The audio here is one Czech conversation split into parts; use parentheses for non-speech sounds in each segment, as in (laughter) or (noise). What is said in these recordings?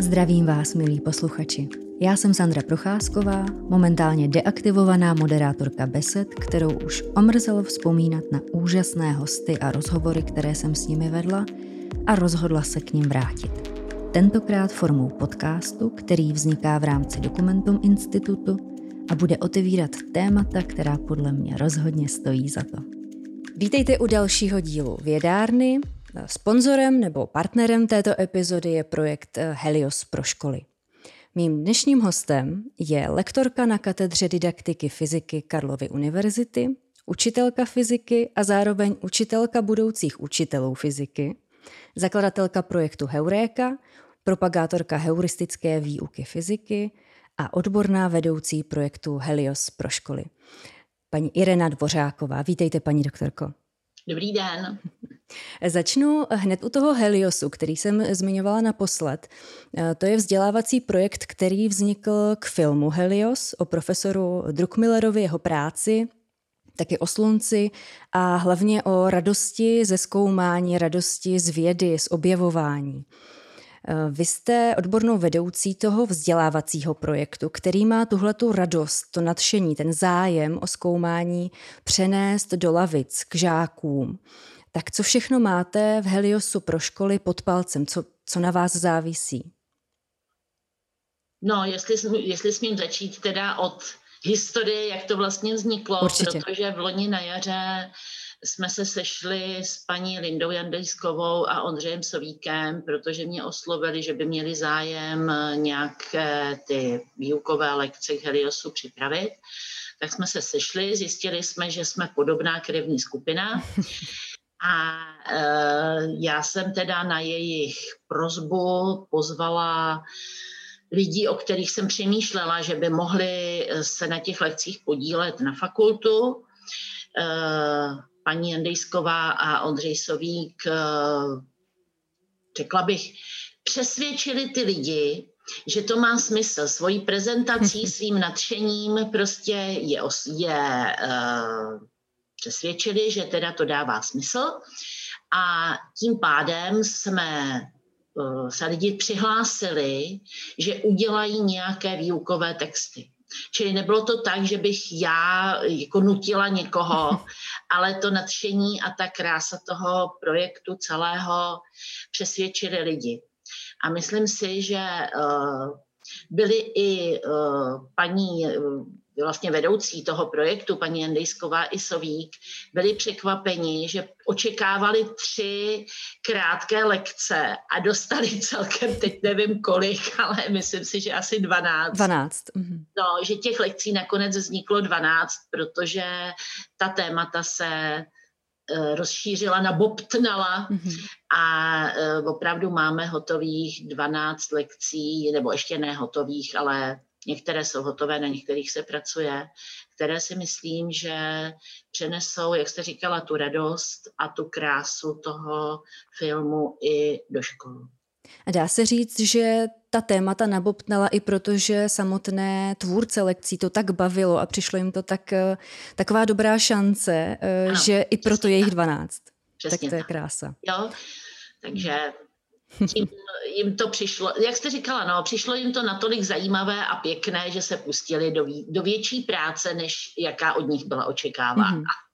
Zdravím vás, milí posluchači. Já jsem Sandra Procházková, momentálně deaktivovaná moderátorka Besed, kterou už omrzelo vzpomínat na úžasné hosty a rozhovory, které jsem s nimi vedla a rozhodla se k ním vrátit. Tentokrát formou podcastu, který vzniká v rámci Dokumentum Institutu a bude otevírat témata, která podle mě rozhodně stojí za to. Vítejte u dalšího dílu Vědárny. Sponzorem nebo partnerem této epizody je projekt Helios pro školy. Mým dnešním hostem je lektorka na katedře didaktiky fyziky Karlovy univerzity, učitelka fyziky a zároveň učitelka budoucích učitelů fyziky, zakladatelka projektu Heuréka, propagátorka heuristické výuky fyziky a odborná vedoucí projektu Helios pro školy. Paní Irena Dvořáková. Vítejte, paní doktorko. Dobrý den. Začnu hned u toho Heliosu, který jsem zmiňovala naposled. To je vzdělávací projekt, který vznikl k filmu Helios o profesoru Druckmillerovi, jeho práci, taky o slunci a hlavně o radosti ze zkoumání, radosti z vědy, z objevování. Vy jste odbornou vedoucí toho vzdělávacího projektu, který má tuhletu radost, to nadšení, ten zájem o zkoumání přenést do lavic k žákům. Tak co všechno máte v Heliosu pro školy pod palcem? Co, co na vás závisí? No, jestli, jestli smím začít teda od historie, jak to vlastně vzniklo, Určitě. protože v loni na jaře jsme se sešli s paní Lindou Jandejskovou a Ondřejem Sovíkem, protože mě oslovili, že by měli zájem nějaké ty výukové lekce k Heliosu připravit. Tak jsme se sešli, zjistili jsme, že jsme podobná krevní skupina. A e, já jsem teda na jejich prozbu pozvala lidí, o kterých jsem přemýšlela, že by mohli se na těch lekcích podílet na fakultu. E, paní Jandejsková a Ondřej Sovík, eh, řekla bych, přesvědčili ty lidi, že to má smysl. Svojí prezentací, (laughs) svým nadšením prostě je, je uh, přesvědčili, že teda to dává smysl. A tím pádem jsme uh, se lidi přihlásili, že udělají nějaké výukové texty. Čili nebylo to tak, že bych já jako nutila někoho, (laughs) ale to nadšení a ta krása toho projektu celého přesvědčili lidi. A myslím si, že uh, byly i uh, paní vlastně vedoucí toho projektu, paní Jandejsková i Sovík, byli překvapeni, že očekávali tři krátké lekce a dostali celkem, teď nevím kolik, (laughs) ale myslím si, že asi 12. 12. Mhm. No, že těch lekcí nakonec vzniklo 12, protože ta témata se eh, rozšířila, nabobtnala mm-hmm. a eh, opravdu máme hotových 12 lekcí, nebo ještě ne hotových, ale Některé jsou hotové, na některých se pracuje, které si myslím, že přenesou, jak jste říkala, tu radost a tu krásu toho filmu i do školy. A dá se říct, že ta témata nabobtnala i proto, že samotné tvůrce lekcí to tak bavilo a přišlo jim to tak, eh, taková dobrá šance, eh, ano, že i proto je jich 12. Přesně tak to je krása. Jo, takže tím jim to přišlo, jak jste říkala, no, přišlo jim to natolik zajímavé a pěkné, že se pustili do, do větší práce, než jaká od nich byla očekávána. Mm-hmm.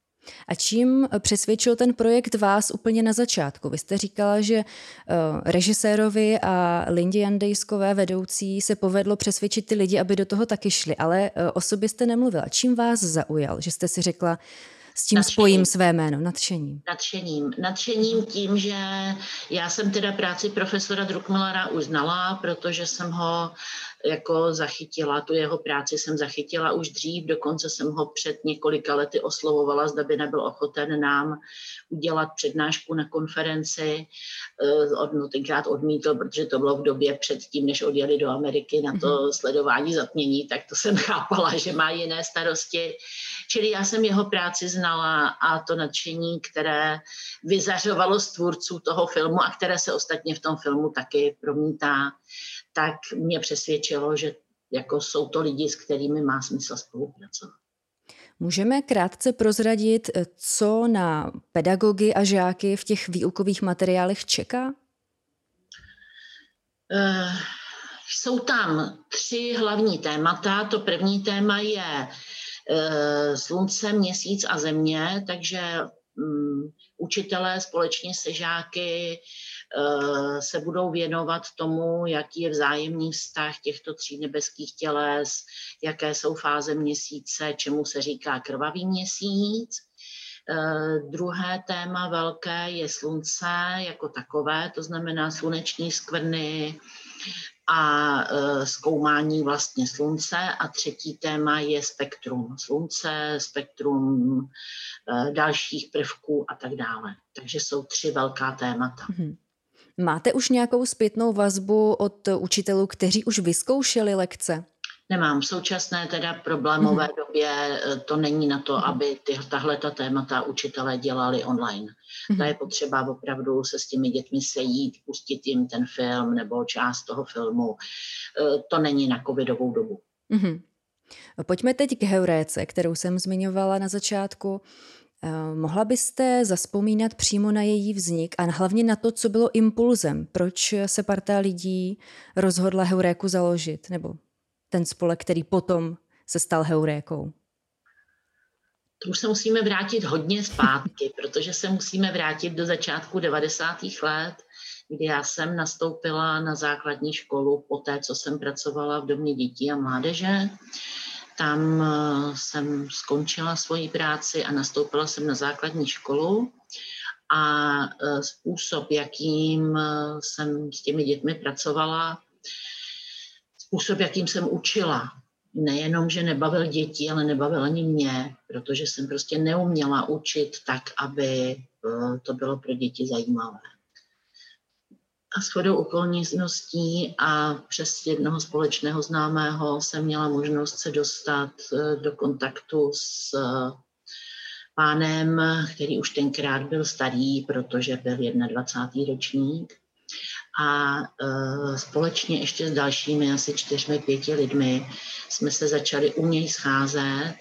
A čím přesvědčil ten projekt vás úplně na začátku? Vy jste říkala, že uh, režisérovi a Lindě Jandejskové vedoucí se povedlo přesvědčit ty lidi, aby do toho taky šli, ale uh, o sobě jste nemluvila. Čím vás zaujal, že jste si řekla, s tím nadšením. spojím své jméno, nadšením. Nadšením. Nadšením tím, že já jsem teda práci profesora Druckmillera uznala, protože jsem ho jako zachytila, tu jeho práci jsem zachytila už dřív, dokonce jsem ho před několika lety oslovovala, zda by nebyl ochoten nám udělat přednášku na konferenci. Eh, no, tenkrát odmítl, protože to bylo v době předtím, než odjeli do Ameriky na to mm-hmm. sledování zatmění, tak to jsem (laughs) chápala, že má jiné starosti. Čili já jsem jeho práci znala a to nadšení, které vyzařovalo z tvůrců toho filmu a které se ostatně v tom filmu taky promítá, tak mě přesvědčilo, že jako jsou to lidi, s kterými má smysl spolupracovat. Můžeme krátce prozradit, co na pedagogy a žáky v těch výukových materiálech čeká? Uh, Jsou tam tři hlavní témata. To první téma je e, slunce, měsíc a země, takže um, učitelé společně se žáky se budou věnovat tomu, jaký je vzájemný vztah těchto tří nebeských těles, jaké jsou fáze měsíce, čemu se říká krvavý měsíc. Eh, druhé téma velké je slunce jako takové, to znamená sluneční skvrny a eh, zkoumání vlastně slunce. A třetí téma je spektrum slunce, spektrum eh, dalších prvků a tak dále. Takže jsou tři velká témata. Mm-hmm. Máte už nějakou zpětnou vazbu od učitelů, kteří už vyzkoušeli lekce? Nemám. V současné teda problémové mm-hmm. době eh, to není na to, mhm. aby ty, tahle ta témata učitelé dělali online. Mm-hmm. Ta je potřeba opravdu se s těmi dětmi sejít, pustit jim ten film nebo část toho filmu. Eh, to není na covidovou dobu. Mm-hmm. Pojďme teď k heuréce, kterou jsem zmiňovala na začátku. Eh, mohla byste zaspomínat přímo na její vznik a hlavně na to, co bylo impulzem? Proč se parta lidí rozhodla heuréku založit? Nebo ten spolek, který potom se stal heurékou? To už se musíme vrátit hodně zpátky, (laughs) protože se musíme vrátit do začátku 90. let, kdy já jsem nastoupila na základní školu po té, co jsem pracovala v domě dětí a mládeže. Tam eh, jsem skončila svoji práci a nastoupila jsem na základní školu a eh, způsob, jakým eh, jsem s těmi dětmi pracovala, způsob, jakým jsem učila. Nejenom, že nebavil děti, ale nebavil ani mě, protože jsem prostě neuměla učit tak, aby to bylo pro děti zajímavé. A s chodou okolností a přes jednoho společného známého jsem měla možnost se dostat eh, do kontaktu s eh, pánem, který už tenkrát byl starý, protože byl 21. ročník a uh, společně ještě s dalšími asi čtyřmi, pěti lidmi jsme se začali u něj scházet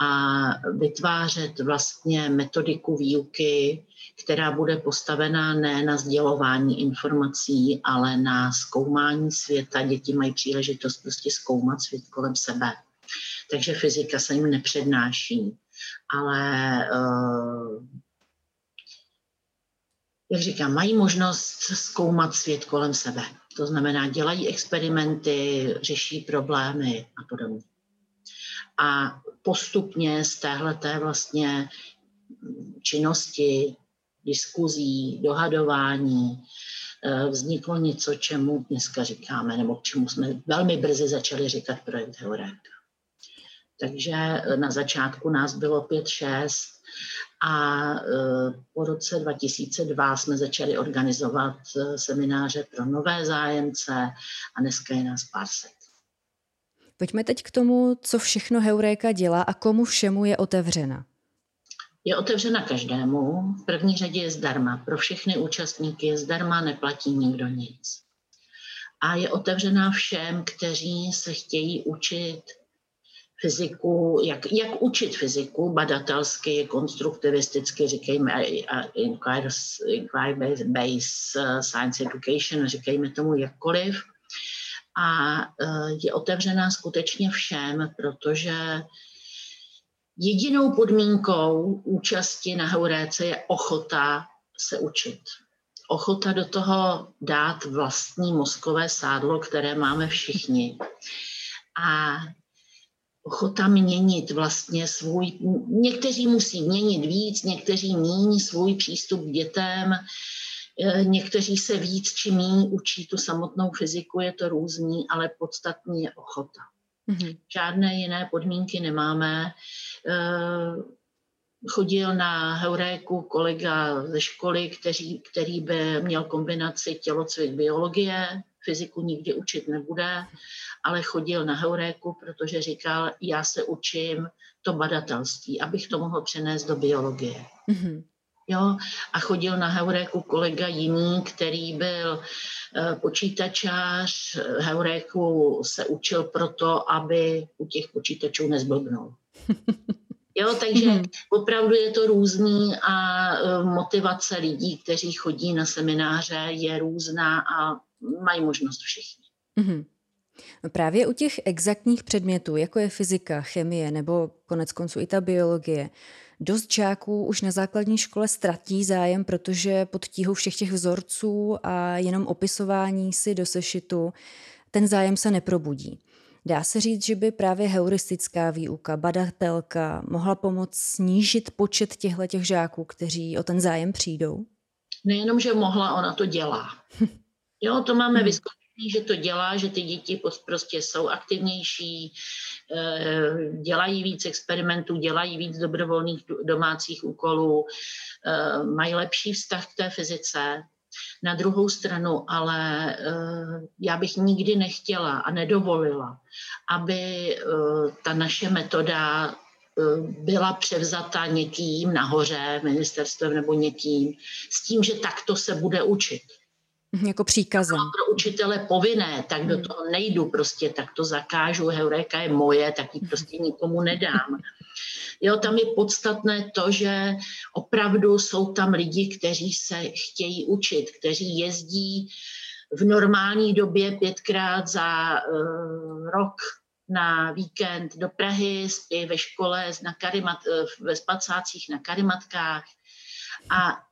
a vytvářet vlastně metodiku výuky, která bude postavená ne na sdělování informací, ale na zkoumání světa. Děti mají příležitost prostě zkoumat svět kolem sebe. Takže fyzika se jim nepřednáší, ale uh, jak říkám, mají možnost zkoumat svět kolem sebe. To znamená, dělají experimenty, řeší problémy a podobně. A postupně z téhleté vlastně činnosti, diskuzí, dohadování eh, vzniklo něco, čemu dneska říkáme, nebo k čemu jsme velmi brzy začali říkat projekt Heuréka. Takže na začátku nás bylo pět, šest a e, po roce 2002 jsme začali organizovat semináře pro nové zájemce a dneska je nás pár set. Pojďme teď k tomu, co všechno Heuréka dělá a komu všemu je otevřena. Je otevřena každému. V první řadě je zdarma. Pro všechny účastníky je zdarma, neplatí nikdo nic. A je otevřená všem, kteří se chtějí učit fyziku, jak, jak učit fyziku badatelsky, konstruktivisticky, říkejme inquiry-based uh, science education, říkejme tomu jakkoliv. A uh, je otevřená skutečně všem, protože jedinou podmínkou účasti na heuréce je ochota se učit. Ochota do toho dát vlastní mozkové sádlo, které máme všichni. A ochota měnit vlastně svůj, někteří musí měnit víc, někteří míň svůj přístup k dětem, e, někteří se víc či míň učí tu samotnou fyziku, je to různý, ale podstatný je ochota. Mm-hmm. Žádné jiné podmínky nemáme. E, chodil na heuréku kolega ze školy, který, který by měl kombinaci tělocvik biologie, fyziku nikdy učit nebude, ale chodil na heuréku, protože říkal, já se učím to badatelství, abych to mohl přenést do biologie. Mm-hmm. Jo, a chodil na heuréku kolega jiný, který byl uh, počítačář. Heuréku se učil proto, aby u těch počítačů nezblbnul. (laughs) Jo, takže mm-hmm. opravdu je to různý a uh, motivace lidí, kteří chodí na semináře, je různá a mají možnost všichni. Mm-hmm. Právě u těch exaktních předmětů, jako je fyzika, chemie nebo konec konců i ta biologie, dost žáků už na základní škole ztratí zájem, protože pod tíhou všech těch vzorců a jenom opisování si do sešitu ten zájem se neprobudí. Dá se říct, že by právě heuristická výuka, badatelka mohla pomoct snížit počet těchto těch žáků, kteří o ten zájem přijdou? Nejenom, že mohla, ona to dělá. (laughs) Jo, to máme hmm. Že to dělá, že ty děti prostě jsou aktivnější, eh, dělají víc experimentů, dělají víc dobrovolných domácích úkolů, eh, mají lepší vztah k té fyzice, na druhou stranu, ale eh, já bych nikdy nechtěla a nedovolila, aby ta naše metoda byla převzata někým nahoře, ministerstvem nebo někým, s tím, že takto se bude učit. Jako příkazem. pro učitele povinné, tak do hmm. toho nejdu prostě, tak to zakážu, heuréka je moje, tak ji prostě (laughs) nikomu nedám. Jo, tam je podstatné to, že opravdu jsou tam lidi, kteří se chtějí učit, kteří jezdí v normální době pětkrát za uh, rok na víkend do Prahy, spí ve škole na karimat, eh, ve spacácích na karimatkách a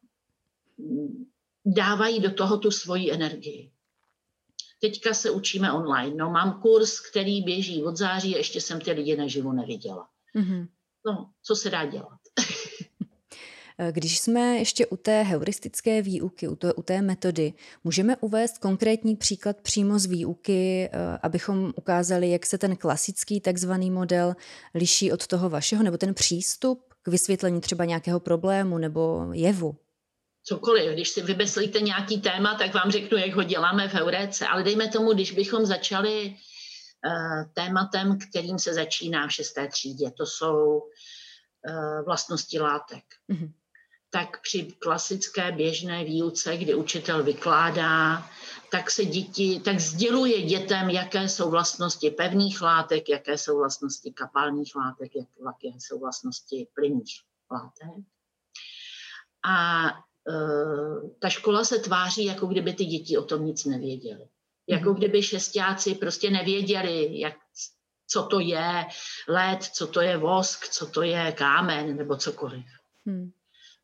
dávají do toho tu svoji energii. Teďka se učíme online. No, mám kurz, který běží od září a ještě jsem ty lidi naživo neviděla. Mm-hmm no, co se dá dělat. (laughs) Když jsme ještě u té heuristické výuky, u, to, u té metody, můžeme uvést konkrétní příklad přímo z výuky, eh, abychom ukázali, jak se ten klasický takzvaný model liší od toho vašeho, nebo ten přístup k vysvětlení třeba nějakého problému nebo jevu? Cokoliv, když si vybeslíte nějaký téma, tak vám řeknu, jak ho děláme v Heuréce, ale dejme tomu, když bychom začali Eh, tématem, kterým se začíná v šesté třídě. To jsou eh, vlastnosti látek. Mm-hmm. Tak při klasické běžné výuce, kdy učitel vykládá, tak se děti, tak sděluje dětem, jaké jsou vlastnosti pevných látek, jaké jsou vlastnosti kapalných látek, jaké jsou vlastnosti plynných látek. A ta škola se tváří, jako kdyby ty děti o tom nic nevěděly. Jako mhm. kdyby šestáci prostě nevěděli, jak, co to je led, co to je vosk, co to je kámen nebo cokoliv. Hmm.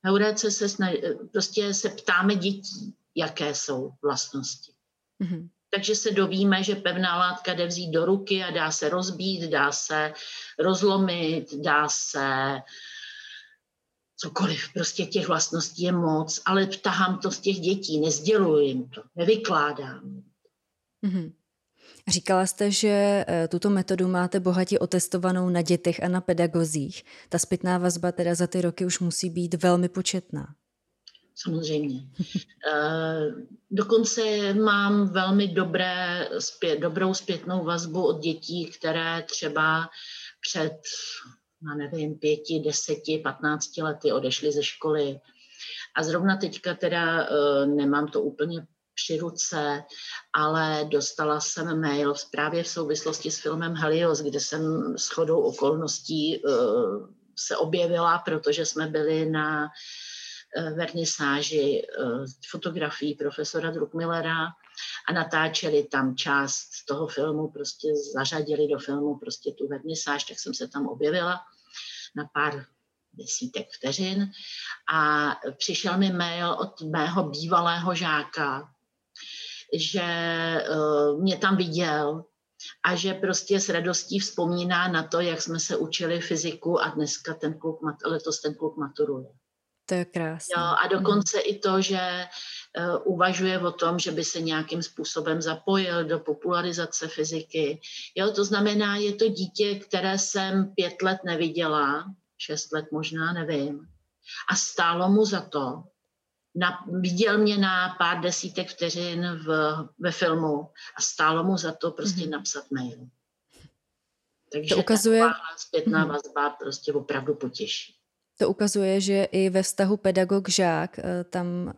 Na se snaž, prostě se ptáme dětí, jaké jsou vlastnosti. Hmm. Takže se dovíme, že pevná látka jde vzít do ruky a dá se rozbít, dá se rozlomit, dá se cokoliv. Prostě těch vlastností je moc, ale tahám to z těch dětí, nezděluji jim to, nevykládám. Mm-hmm. Říkala jste, že eh, tuto metodu máte bohatě otestovanou na dětech a na pedagozích. Ta zpětná vazba teda za ty roky už musí být velmi početná. Samozřejmě. (laughs) Eh, dokonce mám velmi dobré, zpět, dobrou zpětnou vazbu od dětí, které třeba před, já nevím, pěti, deseti, patnácti lety odešly ze školy. A zrovna teďka teda eh, nemám to úplně při ruce, ale dostala jsem mail právě v souvislosti s filmem Helios, kde jsem s chodou okolností uh, se objevila, protože jsme byli na uh, vernisáži fotografií profesora Druckmillera a natáčeli tam část toho filmu, prostě zařadili do filmu prostě tu vernisáž, tak jsem se tam objevila na pár desítek vteřin a přišel mi mail od mého bývalého žáka, že uh, mě tam viděl a že prostě s radostí vzpomíná na to, jak jsme se učili fyziku a dneska ten kluk, letos ten kluk maturuje. To je krásné. Jo, a dokonce mm. i to, že uh, uvažuje o tom, že by se nějakým způsobem zapojil do popularizace fyziky. Jo, to znamená, je to dítě, které jsem pět let neviděla, šest let možná, nevím. A stálo mu za to, na, viděl mě na pár desítek vteřin v, ve filmu a stálo mu za to prostě mm-hmm. napsat mail. Takže to ukazuje... zpětná mm-hmm. vazba prostě opravdu potěší. To ukazuje, že i ve vztahu pedagog-žák eh, tam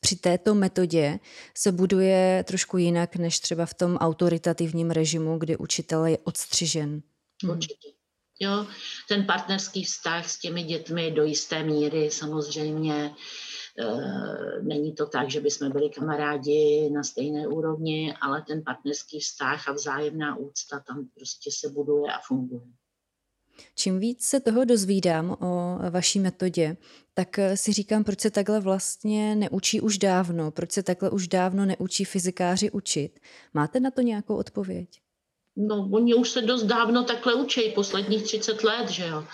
při této metodě se buduje trošku jinak, než třeba v tom autoritativním režimu, kdy učitel je odstřižen. Mhm. Určitě. Jo, ten partnerský vztah s těmi dětmi do jisté míry samozřejmě Eh, není to tak, že bychom byli kamarádi na stejné úrovni, ale ten partnerský vztah a vzájemná úcta tam prostě se buduje a funguje. Čím víc se toho dozvídám o vaší metodě, tak si říkám, proč se takhle vlastně neučí už dávno, proč se takhle už dávno neučí fyzikáři učit. Máte na to nějakou odpověď? No, oni už se dost dávno takhle učí, posledních 30 let, že jo.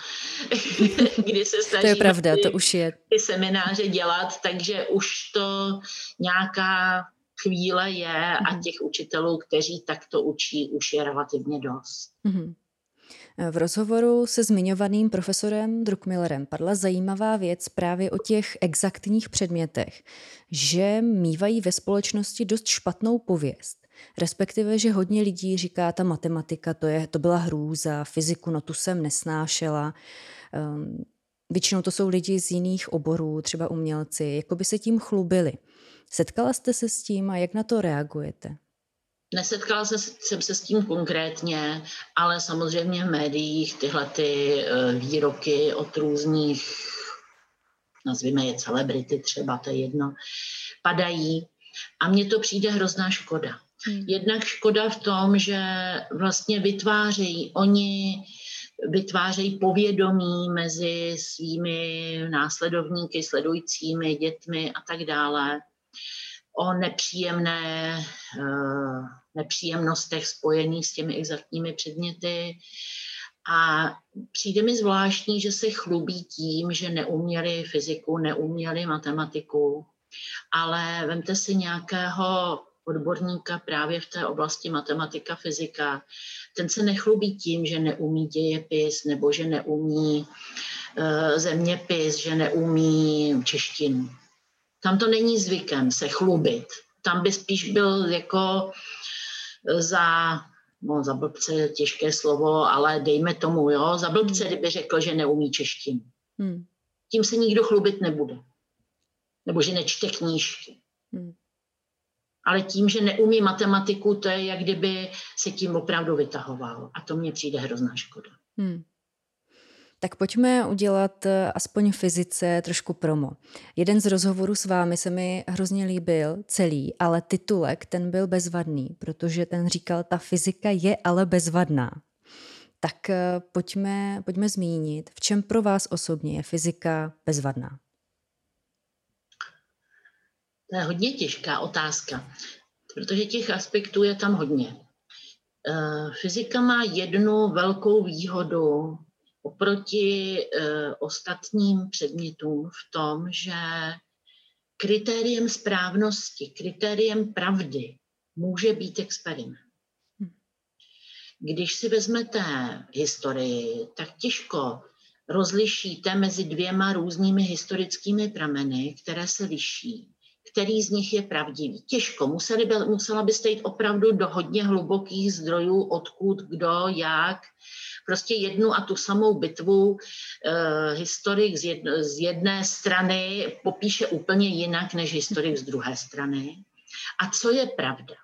(laughs) Kdy se snaží to je pravda, ty, to už je. ty semináře dělat, takže už to nějaká chvíle je a mhm. těch učitelů, kteří takto učí, už je relativně dost. Mm-hmm. V rozhovoru se zmiňovaným profesorem Druckmillerem padla zajímavá věc právě o těch exaktních předmětech, že mývají ve společnosti dost špatnou pověst. Respektive, že hodně lidí říká, ta matematika, to, je, to byla hrůza, fyziku, no tu jsem nesnášela. Um, většinou to jsou lidi z jiných oborů, třeba umělci, jako by se tím chlubili. Setkala jste se s tím a jak na to reagujete? Nesetkala se, jsem se s tím konkrétně, ale samozřejmě v médiích tyhle ty eh, výroky od různých, nazvíme je celebrity třeba, to je jedno, padají a mně to přijde hrozná škoda. Hmm. Jednak škoda v tom, že vlastně vytvářejí oni vytvářejí povědomí mezi svými následovníky, sledujícími, dětmi a tak dále o nepříjemné, eh, nepříjemnostech spojených s těmi exaktními předměty. A přijde mi zvláštní, že se chlubí tím, že neuměli fyziku, neuměli matematiku, ale vemte si nějakého odborníka právě v té oblasti matematika, fyzika, ten se nechlubí tím, že neumí dějepis nebo že neumí uh, zeměpis, že neumí češtinu. Tam to není zvykem se chlubit. Tam by spíš byl jako za, no za blbce je těžké slovo, ale dejme tomu, jo, za blbce, hmm. kdyby řekl, že neumí češtinu. Hmm. Tím se nikdo chlubit nebude. Nebo že nečte knížky. Hmm ale tím, že neumí matematiku, to je jak kdyby se tím opravdu vytahoval. A to mně přijde hrozná škoda. Hmm. Tak pojďme udělat eh, aspoň fyzice trošku promo. Jeden z rozhovorů s vámi se mi hrozně líbil celý, ale titulek ten byl bezvadný, protože ten říkal, ta fyzika je ale bezvadná. Tak eh, pojďme, pojďme zmínit, v čem pro vás osobně je fyzika bezvadná. To je hodně těžká otázka, protože těch aspektů je tam hodně. Eh, fyzika má jednu velkou výhodu oproti eh, ostatním předmětům v tom, že kritériem správnosti, kritériem pravdy může být experiment. Když si vezmete historii, tak těžko rozlišíte mezi dvěma různými historickými prameny, které se liší který z nich je pravdivý. Těžko, museli by, musela byste jít opravdu do hodně hlubokých zdrojů, odkud, kdo, jak. Prostě jednu a tu samou bitvu eh, historik z, jedno, z jedné strany popíše úplně jinak než historik z druhé strany. A co je pravda?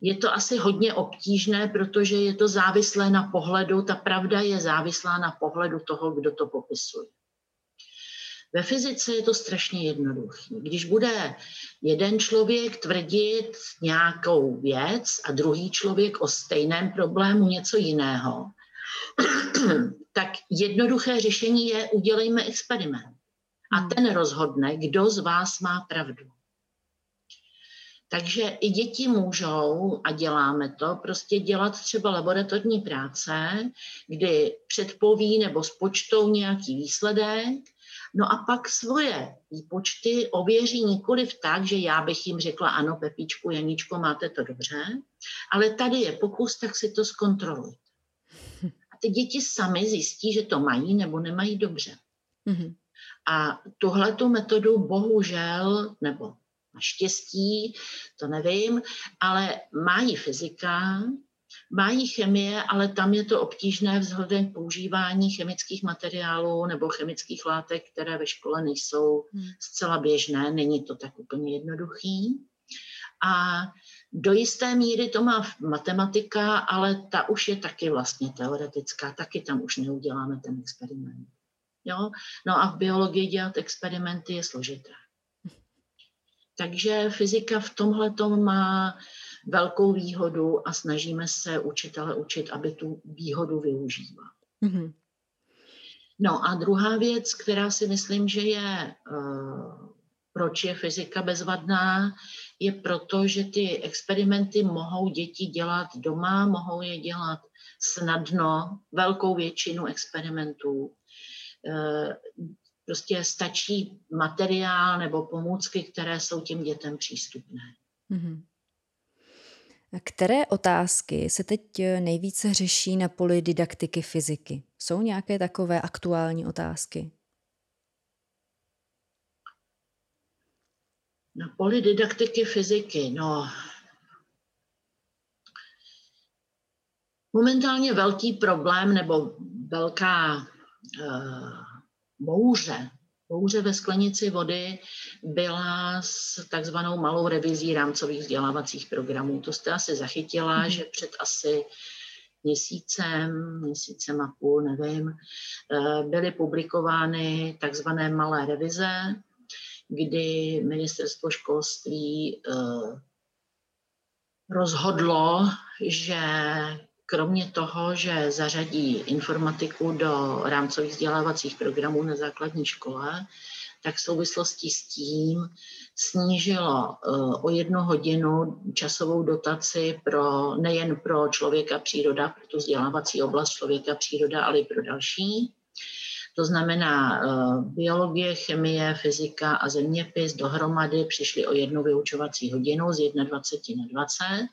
Je to asi hodně obtížné, protože je to závislé na pohledu, ta pravda je závislá na pohledu toho, kdo to popisuje. Ve fyzice je to strašně jednoduché. Když bude jeden člověk tvrdit nějakou věc a druhý člověk o stejném problému něco jiného, (clears throat) tak jednoduché řešení je udělejme experiment. A hmm. ten rozhodne, kdo z vás má pravdu. Takže i děti můžou, a děláme to, prostě dělat třeba laboratorní práce, kdy předpoví nebo spočtou nějaký výsledek No a pak svoje výpočty ověří nikoliv tak, že já bych jim řekla, ano, Pepičku, Janíčko, máte to dobře, ale tady je pokus, tak si to zkontrolujte. A ty děti sami zjistí, že to mají nebo nemají dobře. Mm-hmm. A tuhle tu metodu bohužel, nebo naštěstí, to nevím, ale mají fyzika, Mají chemie, ale tam je to obtížné vzhledem k používání chemických materiálů nebo chemických látek, které ve škole nejsou hmm. zcela běžné. Není to tak úplně jednoduchý. A do jisté míry to má matematika, ale ta už je taky vlastně teoretická, taky tam už neuděláme ten experiment. Jo? No a v biologii dělat experimenty je složité. Takže fyzika v tomhle má velkou výhodu a snažíme se učitele učit, aby tu výhodu využíval. Mm-hmm. No a druhá věc, která si myslím, že je, uh, proč je fyzika bezvadná, je proto, že ty experimenty mohou děti dělat doma, mohou je dělat snadno, velkou většinu experimentů. Uh, prostě stačí materiál nebo pomůcky, které jsou těm dětem přístupné. Mm-hmm. Které otázky se teď nejvíce řeší na poli didaktiky fyziky? Jsou nějaké takové aktuální otázky? Na poli didaktiky fyziky, no. Momentálně velký problém nebo velká uh, bouře bouře ve sklenici vody byla s takzvanou malou revizí rámcových vzdělávacích programů. To jste asi zachytila, mm-hmm. že před asi měsícem, měsícem a půl, nevím, eh, byly publikovány takzvané malé revize, kdy ministerstvo školství eh, rozhodlo, že kromě toho, že zařadí informatiku do rámcových vzdělávacích programů na základní škole, tak v souvislosti s tím snížilo eh, o jednu hodinu časovou dotaci pro, nejen pro člověka příroda, pro tu vzdělávací oblast člověka příroda, ale i pro další. To znamená, eh, biologie, chemie, fyzika a zeměpis dohromady přišly o jednu vyučovací hodinu z 21 na 20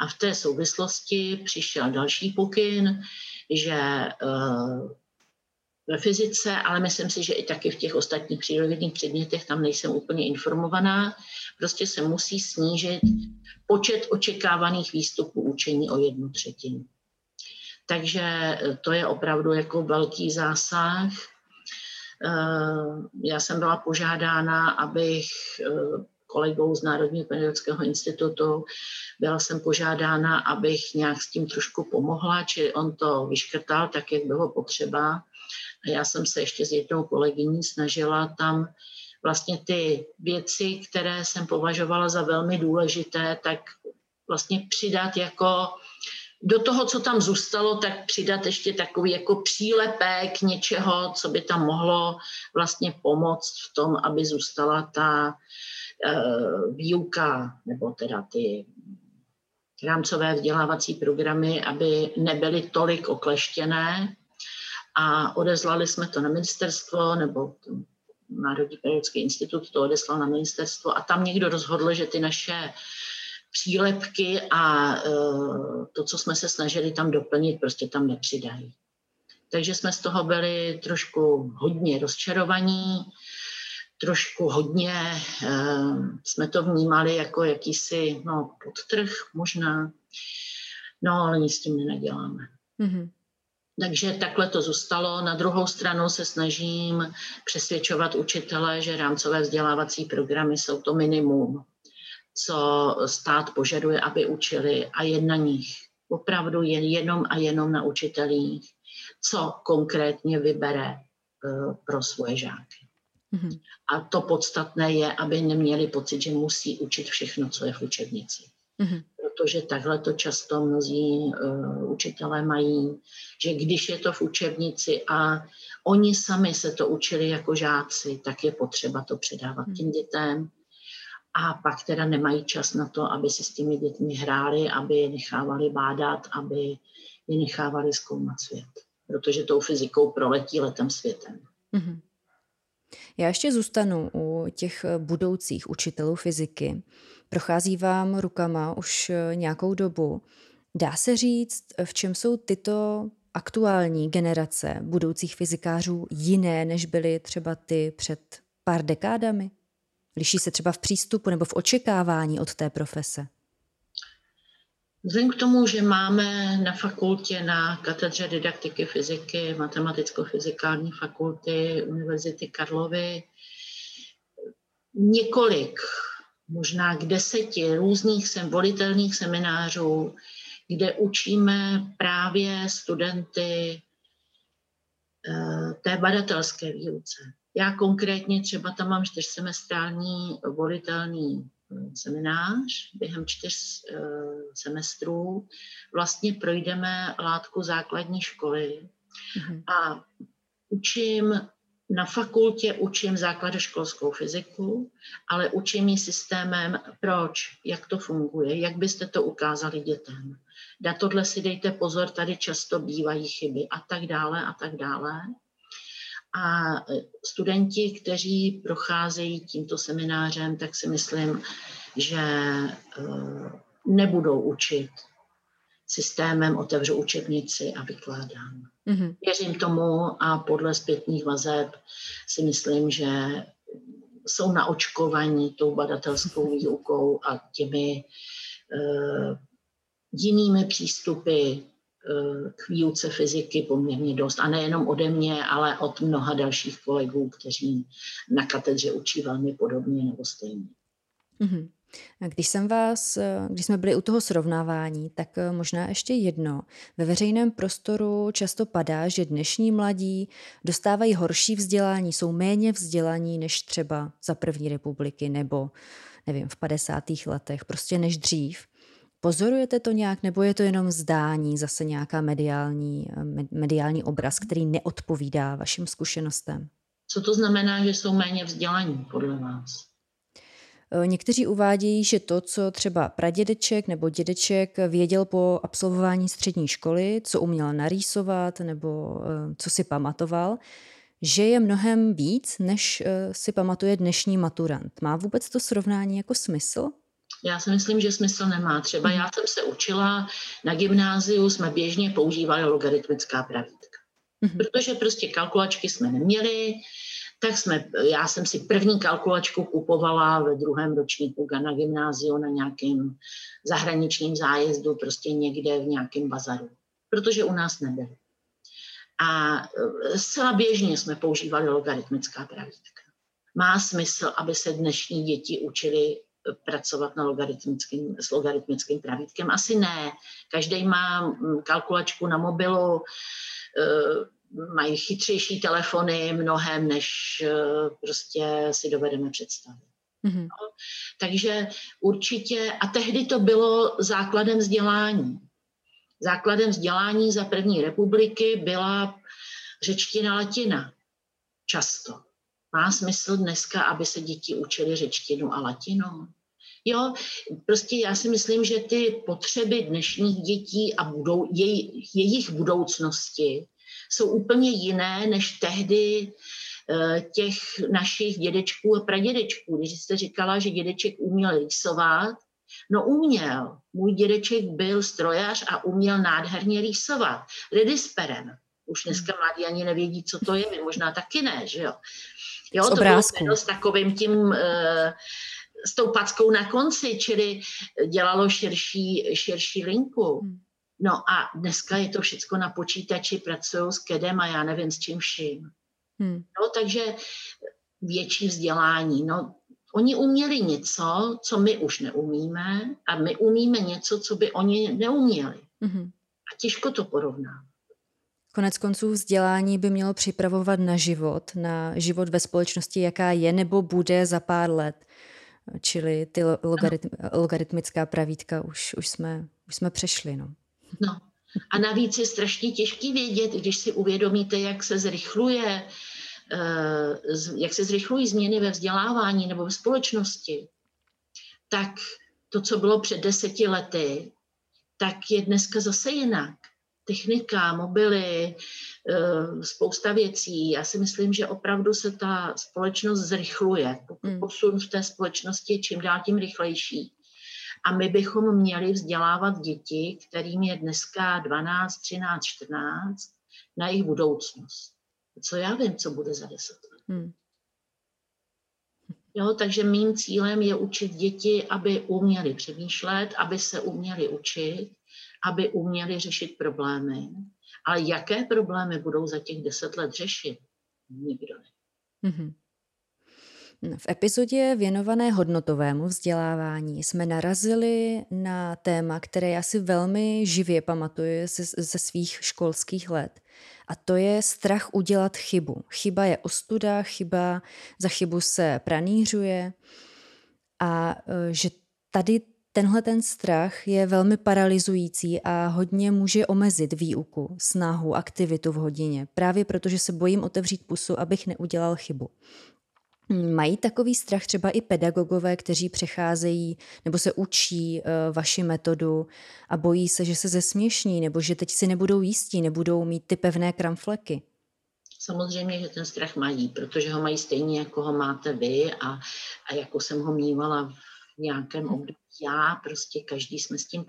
a v té souvislosti přišel další pokyn, že eh, ve fyzice, ale myslím si, že i taky v těch ostatních přírodních předmětech, tam nejsem úplně informovaná, prostě se musí snížit počet očekávaných výstupů učení o jednu třetinu. Takže eh, to je opravdu jako velký zásah. Eh, já jsem byla požádána, abych kolegou z Národního pedagogického institutu. Byla jsem požádána, abych nějak s tím trošku pomohla, či on to vyškrtal tak, jak bylo potřeba. A já jsem se ještě s jednou kolegyní snažila tam vlastně ty věci, které jsem považovala za velmi důležité, tak vlastně přidat jako do toho, co tam zůstalo, tak přidat ještě takový jako přílepek něčeho, co by tam mohlo vlastně pomoct v tom, aby zůstala ta výuka nebo teda ty rámcové vzdělávací programy, aby nebyly tolik okleštěné a odezlali jsme to na ministerstvo nebo Národní pedagogický institut to odeslal na ministerstvo a tam někdo rozhodl, že ty naše přílepky a eh, to, co jsme se snažili tam doplnit, prostě tam nepřidají. Takže jsme z toho byli trošku hodně rozčarovaní trošku hodně eh, jsme to vnímali jako jakýsi no, podtrh možná, no ale nic s tím nenaděláme. Mm-hmm. Takže takhle to zůstalo. Na druhou stranu se snažím přesvědčovat učitele, že rámcové vzdělávací programy jsou to minimum, co stát požaduje, aby učili a je na nich. Opravdu jen jenom a jenom na učitelích, co konkrétně vybere uh, pro svoje žáky. Mm-hmm. A to podstatné je, aby neměli pocit, že musí učit všechno, co je v učebnici. Mm-hmm. Protože takhle to často mnozí uh, učitelé mají, že když je to v učebnici a oni sami se to učili jako žáci, tak je potřeba to předávat mm-hmm. těm dětem. A pak teda nemají čas na to, aby si s těmi dětmi hráli, aby je nechávali bádat, aby je nechávali zkoumat svět. Protože tou fyzikou proletí letem světem. Mm-hmm. Já ještě zůstanu u těch budoucích učitelů fyziky. Prochází vám rukama už nějakou dobu. Dá se říct, v čem jsou tyto aktuální generace budoucích fyzikářů jiné, než byly třeba ty před pár dekádami? Liší se třeba v přístupu nebo v očekávání od té profese? Vzhledem k tomu, že máme na fakultě na katedře didaktiky fyziky, matematicko-fyzikální fakulty Univerzity Karlovy několik, možná k deseti různých sem, volitelných seminářů, kde učíme právě studenty eh, té badatelské výuce. Já konkrétně třeba tam mám čtyřsemestrální volitelný seminář během čtyř uh, semestrů. Vlastně projdeme látku základní školy mm-hmm. a učím na fakultě učím základoškolskou fyziku, ale učím ji systémem, proč, jak to funguje, jak byste to ukázali dětem. Na tohle si dejte pozor, tady často bývají chyby a tak dále a tak dále. A studenti, kteří procházejí tímto seminářem, tak si myslím, že eh, nebudou učit systémem otevřu učebnici a vykládám. Mm-hmm. Věřím tomu a podle zpětných vazeb si myslím, že jsou naočkovaní tou badatelskou (laughs) výukou a těmi uh, jinými přístupy k výuce fyziky poměrně dost. A nejenom ode mě, ale od mnoha dalších kolegů, kteří na katedře učí velmi podobně nebo stejně. Mm-hmm. Když jsem vás, když jsme byli u toho srovnávání, tak eh, možná ještě jedno. Ve veřejném prostoru často padá, že dnešní mladí dostávají horší vzdělání, jsou méně vzdělaní než třeba za první republiky nebo nevím, v 50. letech, prostě než dřív. Pozorujete to nějak, nebo je to jenom zdání, zase nějaká mediální, mediální obraz, který neodpovídá vašim zkušenostem? Co to znamená, že jsou méně vzdělaní podle vás? Eh, někteří uvádějí, že to, co třeba pradědeček nebo dědeček věděl po absolvování střední školy, co uměl narýsovat nebo eh, co si pamatoval, že je mnohem víc, než eh, si pamatuje dnešní maturant. Má vůbec to srovnání jako smysl? Já si myslím, že smysl nemá. Třeba já jsem se učila na gymnáziu, jsme běžně používali logaritmická pravítka. Mhm. Protože prostě kalkulačky jsme neměli, tak jsme, já jsem si první kalkulačku kupovala ve druhém ročníku na gymnáziu na nějakém zahraničním zájezdu, prostě někde v nějakém bazaru, protože u nás nebyly. A e, zcela běžně jsme používali logaritmická pravítka. Má smysl, aby se dnešní děti učili pracovat na logaritmickým, s logaritmickým pravítkem? Asi ne. Každý má kalkulačku na mobilu, e, mají chytřejší telefony mnohem, než eh, prostě si dovedeme představit. Mm-hmm. No, takže určitě, a tehdy to bylo základem vzdělání. Základem vzdělání za první republiky byla řečtina latina. Často. Má smysl dneska, aby se děti učili řečtinu a latinu? Jo, prostě já si myslím, že ty potřeby dnešních dětí a budou, jej, jejich budoucnosti jsou úplně jiné než tehdy eh, těch našich dědečků a pradědečků. Když jste říkala, že dědeček uměl rýsovat, no uměl. Můj dědeček byl strojař a uměl nádherně rýsovat. Redisperem. Už dneska hmm. mladí ani nevědí, co to je, my možná taky ne, že jo. Jo, to bylo s takovým tím, eh, s tou packou na konci, čili dělalo širší, širší linku. Hmm. No a dneska je to všechno na počítači, pracují s KEDem a já nevím s čím vším. Hmm. No, takže větší vzdělání. No, oni uměli něco, co my už neumíme a my umíme něco, co by oni neuměli. Hmm. A těžko to porovná. Konec konců vzdělání by mělo připravovat na život, na život ve společnosti, jaká je nebo bude za pár let. Čili ty logaritm, logaritmická pravítka už, už, jsme, už jsme přešli. No. No. A navíc je strašně těžký vědět, když si uvědomíte, jak se zrychluje, eh, jak se zrychlují změny ve vzdělávání nebo ve společnosti, tak to, co bylo před deseti lety, tak je dneska zase jinak. Technika, mobily, eh, spousta věcí. Já si myslím, že opravdu se ta společnost zrychluje. Hmm. Posun v té společnosti je čím dál tím rychlejší. A my bychom měli vzdělávat děti, kterým je dneska 12, 13, 14, na jejich budoucnost. Co já vím, co bude za deset let. Hmm. Jo, takže mým cílem je učit děti, aby uměli přemýšlet, aby se uměli učit, aby uměli řešit problémy. Ale jaké problémy budou za těch deset let řešit? Nikdo ne. Mm-hmm. V epizodě věnované hodnotovému vzdělávání jsme narazili na téma, které já si velmi živě pamatuju ze, ze svých školských let. A to je strach udělat chybu. Chyba je ostuda, chyba za chybu se pranířuje a e, že tady tenhle ten strach je velmi paralyzující a hodně může omezit výuku, snahu, aktivitu v hodině, právě protože se bojím otevřít pusu, abych neudělal chybu. Mají takový strach třeba i pedagogové, kteří přecházejí nebo se učí uh, vaši metodu a bojí se, že se zesměšní nebo že teď si nebudou jistí, nebudou mít ty pevné kramfleky? Samozřejmě, že ten strach mají, protože ho mají stejně, jako ho máte vy a, a jako jsem ho mývala nějakém hm. období já, prostě každý jsme s tím,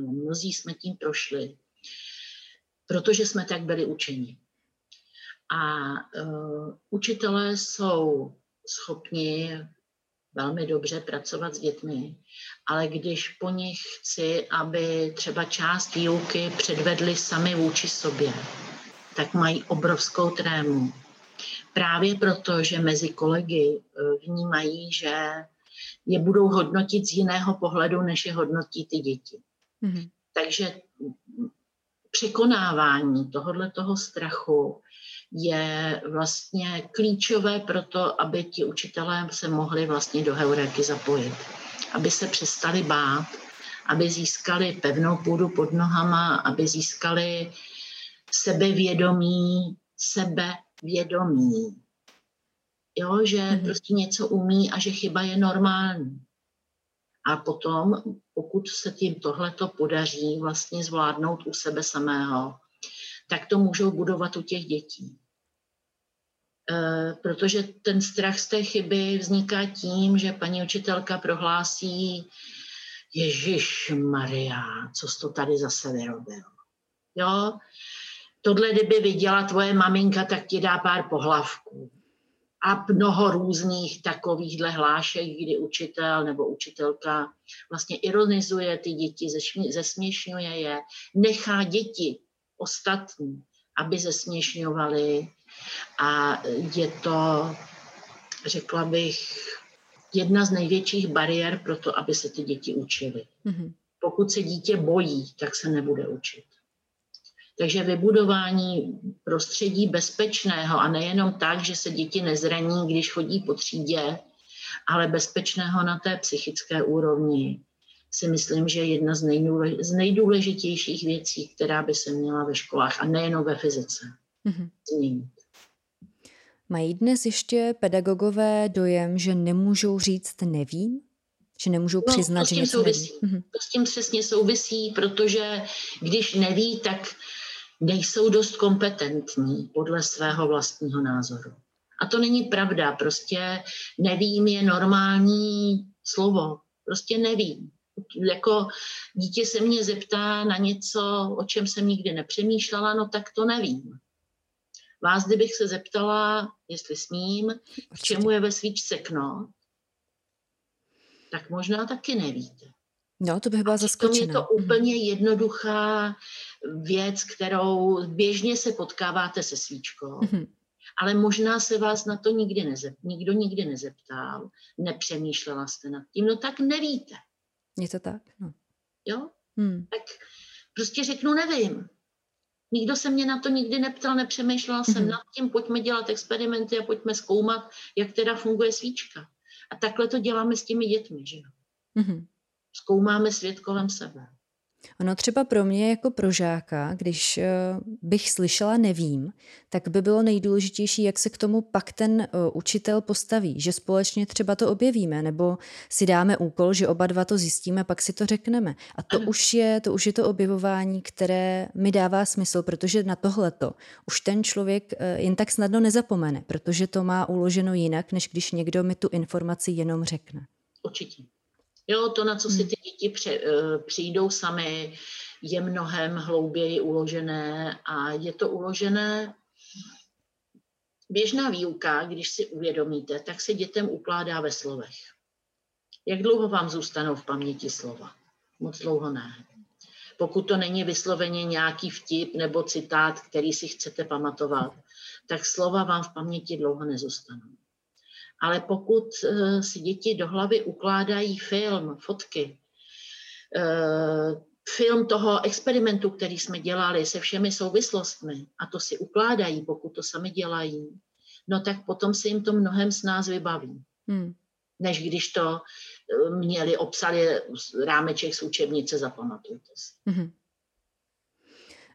mnozí jsme tím prošli, protože jsme tak byli učeni. A uh, učitelé jsou schopni velmi dobře pracovat s dětmi, ale když po nich chci, aby třeba část výuky předvedli sami vůči sobě, tak mají obrovskou trému. Právě proto, že mezi kolegy eh, vnímají, že je budou hodnotit z jiného pohledu, než je hodnotí ty děti. Mm-hmm. Takže překonávání tohohle toho strachu je vlastně klíčové pro to, aby ti učitelé se mohli vlastně do heuréky zapojit. Aby se přestali bát, aby získali pevnou půdu pod nohama, aby získali sebevědomí, sebevědomí. Jo, že mm-hmm. prostě něco umí a že chyba je normální. A potom, pokud se tím tohleto podaří vlastně zvládnout u sebe samého, tak to můžou budovat u těch dětí. E, protože ten strach z té chyby vzniká tím, že paní učitelka prohlásí, Ježíš Maria, co jsi to tady zase vyrobil. Jo? Tohle, kdyby viděla tvoje maminka, tak ti dá pár pohlavků a mnoho různých takovýchhle hlášek, kdy učitel nebo učitelka vlastně ironizuje ty děti, zesměšňuje je, nechá děti ostatní, aby zesměšňovali a je to, řekla bych, jedna z největších bariér pro to, aby se ty děti učily. Mm-hmm. Pokud se dítě bojí, tak se nebude učit. Takže vybudování prostředí bezpečného a nejenom tak, že se děti nezraní, když chodí po třídě, ale bezpečného na té psychické úrovni, si myslím, že je jedna z, nejdůlež, z nejdůležitějších věcí, která by se měla ve školách a nejenom ve fyzice mm-hmm. změnit. Mají dnes ještě pedagogové dojem, že nemůžou říct nevím? Že nemůžou no, přiznat, že něco souvisí. neví? Mm-hmm. To s tím přesně souvisí, protože když neví, tak nejsou dost kompetentní podle svého vlastního názoru. A to není pravda, prostě nevím je normální slovo, prostě nevím. Jako dítě se mě zeptá na něco, o čem jsem nikdy nepřemýšlela, no tak to nevím. Vás, kdybych se zeptala, jestli smím, k čemu je ve svíčce knot, tak možná taky nevíte. No, to bych byla zaskočena. je to úplně jednoduchá věc, kterou běžně se potkáváte se svíčkou. Mm-hmm. Ale možná se vás na to nikdy nezep, nikdo nikdy nezeptal, nepřemýšlela jste nad tím, no tak nevíte. Je to tak? No. Jo? Hmm. Tak prostě řeknu nevím. Nikdo se mě na to nikdy neptal, nepřemýšlela jsem mm-hmm. nad tím, pojďme dělat experimenty a pojďme zkoumat, jak teda funguje svíčka. A takhle to děláme s těmi dětmi, že jo? Mm-hmm zkoumáme svět kolem sebe. Ono třeba pro mě jako pro žáka, když eh, bych slyšela nevím, tak by bylo nejdůležitější, jak se k tomu pak ten eh, učitel postaví, že společně třeba to objevíme, nebo si dáme úkol, že oba dva to zjistíme, pak si to řekneme. A to už je to, už je to objevování, které mi dává smysl, protože na tohleto už ten člověk eh, jen tak snadno nezapomene, protože to má uloženo jinak, než když někdo mi tu informaci jenom řekne. Určitě. Jo, to, na co si hmm. ty děti pře, eh, přijdou sami, je mnohem hlouběji uložené a je to uložené Běžná výuka, když si uvědomíte, tak se dětem ukládá ve slovech. Jak dlouho vám zůstanou v paměti slova? Moc dlouho ne. Pokud to není vysloveně nějaký vtip nebo citát, který si chcete pamatovat, tak slova vám v paměti dlouho nezůstanou. Ale pokud eh, si děti do hlavy ukládají film, fotky, eh, film toho experimentu, který jsme dělali se všemi souvislostmi a to si ukládají, pokud to sami dělají, no tak potom se jim to mnohem s nás vybaví. Hmm. Než když to eh, měli, obsali rámeček z učebnice, zapamatujte si. Hmm.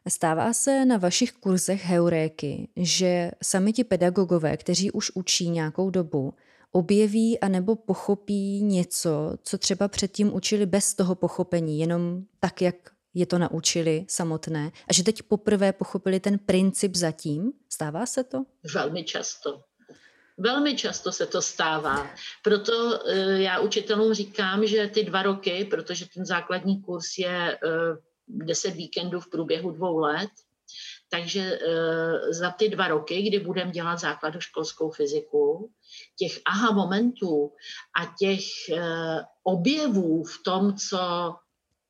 Stává se na vašich kurzech heuréky, že sami ti pedagogové, kteří už učí nějakou dobu, objeví a nebo pochopí něco, co třeba předtím učili bez toho pochopení, jenom tak, jak je to naučili samotné a že teď poprvé pochopili ten princip zatím? Stává se to? Velmi často. Velmi často se to stává. Proto eh, já učitelům říkám, že ty dva roky, protože ten základní kurz je eh, 10 víkendů v průběhu dvou let. Takže e, za ty dva roky, kdy budeme dělat základoškolskou fyziku, těch aha momentů a těch e, objevů v tom, co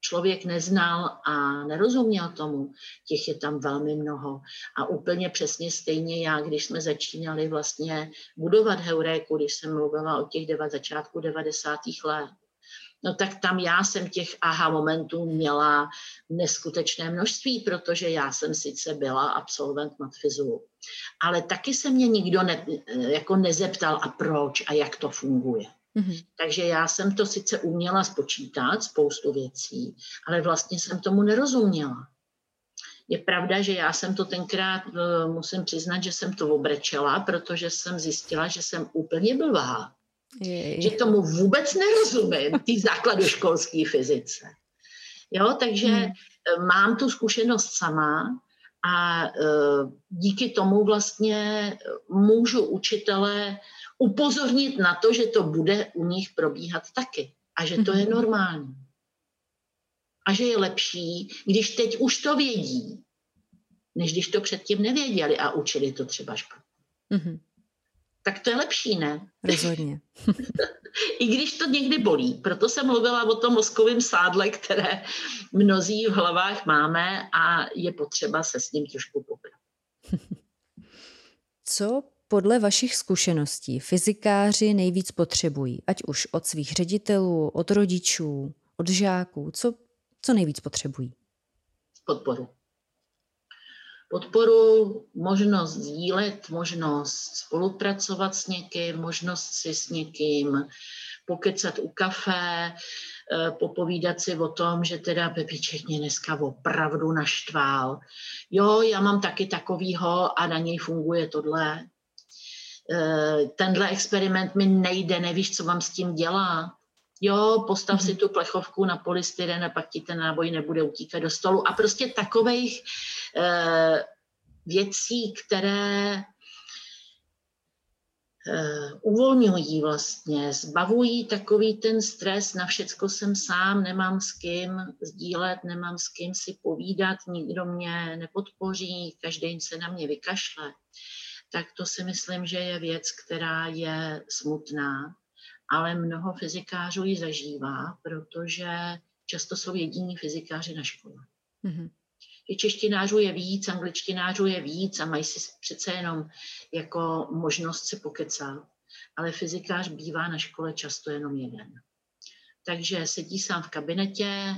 člověk neznal a nerozuměl tomu, těch je tam velmi mnoho. A úplně přesně stejně já, když jsme začínali vlastně budovat Heuréku, když jsem mluvila o těch deva, začátku 90. let, no tak tam já jsem těch aha momentů měla neskutečné množství, protože já jsem sice byla absolvent matfizu, ale taky se mě nikdo ne, jako nezeptal a proč a jak to funguje. Mm-hmm. Takže já jsem to sice uměla spočítat, spoustu věcí, ale vlastně jsem tomu nerozuměla. Je pravda, že já jsem to tenkrát, eh, musím přiznat, že jsem to obrečela, protože jsem zjistila, že jsem úplně blbá. Jej. že tomu vůbec nerozumím, ty základoškolské fyzice. Jo, takže hmm. mám tu zkušenost sama a uh, díky tomu vlastně můžu učitele upozornit na to, že to bude u nich probíhat taky a že to je hmm. normální. A že je lepší, když teď už to vědí, než když to předtím nevěděli a učili to třeba špatně. Mm-hmm tak to je lepší, ne? Rozhodně. (laughs) I když to někdy bolí. Proto jsem mluvila o tom mozkovém sádle, které mnozí v hlavách máme a je potřeba se s ním trošku poprat. Co podle vašich zkušeností fyzikáři nejvíc potřebují, ať už od svých ředitelů, od rodičů, od žáků? Co, co nejvíc potřebují? Podporu podporu, možnost sdílet, možnost spolupracovat s někým, možnost si s někým pokecat u kafe, eh, popovídat si o tom, že teda Pepiček mě dneska opravdu naštval. Jo, já mám taky takovýho a na něj funguje tohle. Eh, tenhle experiment mi nejde, nevíš, co vám s tím dělá. Jo, postav si mhm. tu plechovku na polystyren a pak ti ten náboj nebude utíkat do stolu. A prostě takových eh, věcí, které eh, uvolňují vlastně, zbavují takový ten stres, na všecko jsem sám, nemám s kým sdílet, nemám s kým si povídat, nikdo mě nepodpoří, každý se na mě vykašle, tak to si myslím, že je věc, která je smutná ale mnoho fyzikářů ji zažívá, protože často jsou jediní fyzikáři na škole. Mm-hmm. I češtinářů je víc, angličtinářů je víc a mají si přece jenom jako možnost si pokecat, ale fyzikář bývá na škole často jenom jeden. Takže sedí sám v kabinetě,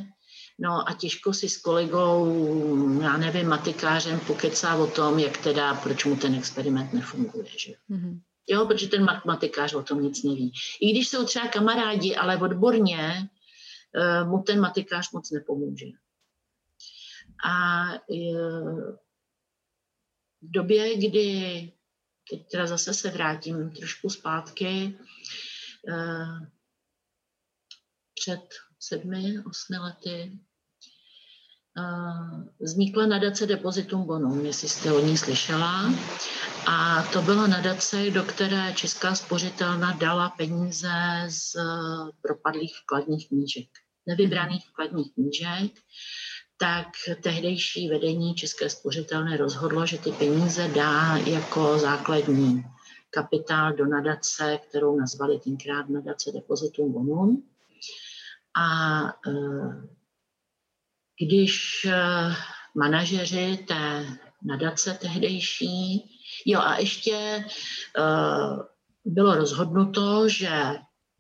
no a těžko si s kolegou, já nevím, matikářem pokecá o tom, jak teda, proč mu ten experiment nefunguje. Že? Mm-hmm. Jo, protože ten matematikář o tom nic neví. I když jsou třeba kamarádi, ale odborně uh, mu ten matikář moc nepomůže. A uh, v době, kdy, teď teda zase se vrátím trošku zpátky, uh, před sedmi, osmi lety, vznikla nadace Depositum Bonum, jestli jste o ní slyšela. A to byla nadace, do které Česká spořitelna dala peníze z propadlých vkladních knížek, nevybraných vkladních knížek, tak tehdejší vedení České spořitelny rozhodlo, že ty peníze dá jako základní kapitál do nadace, kterou nazvali tenkrát nadace Depositum Bonum. A e, když eh, manažeři té nadace tehdejší, jo a ještě uh, bylo rozhodnuto, že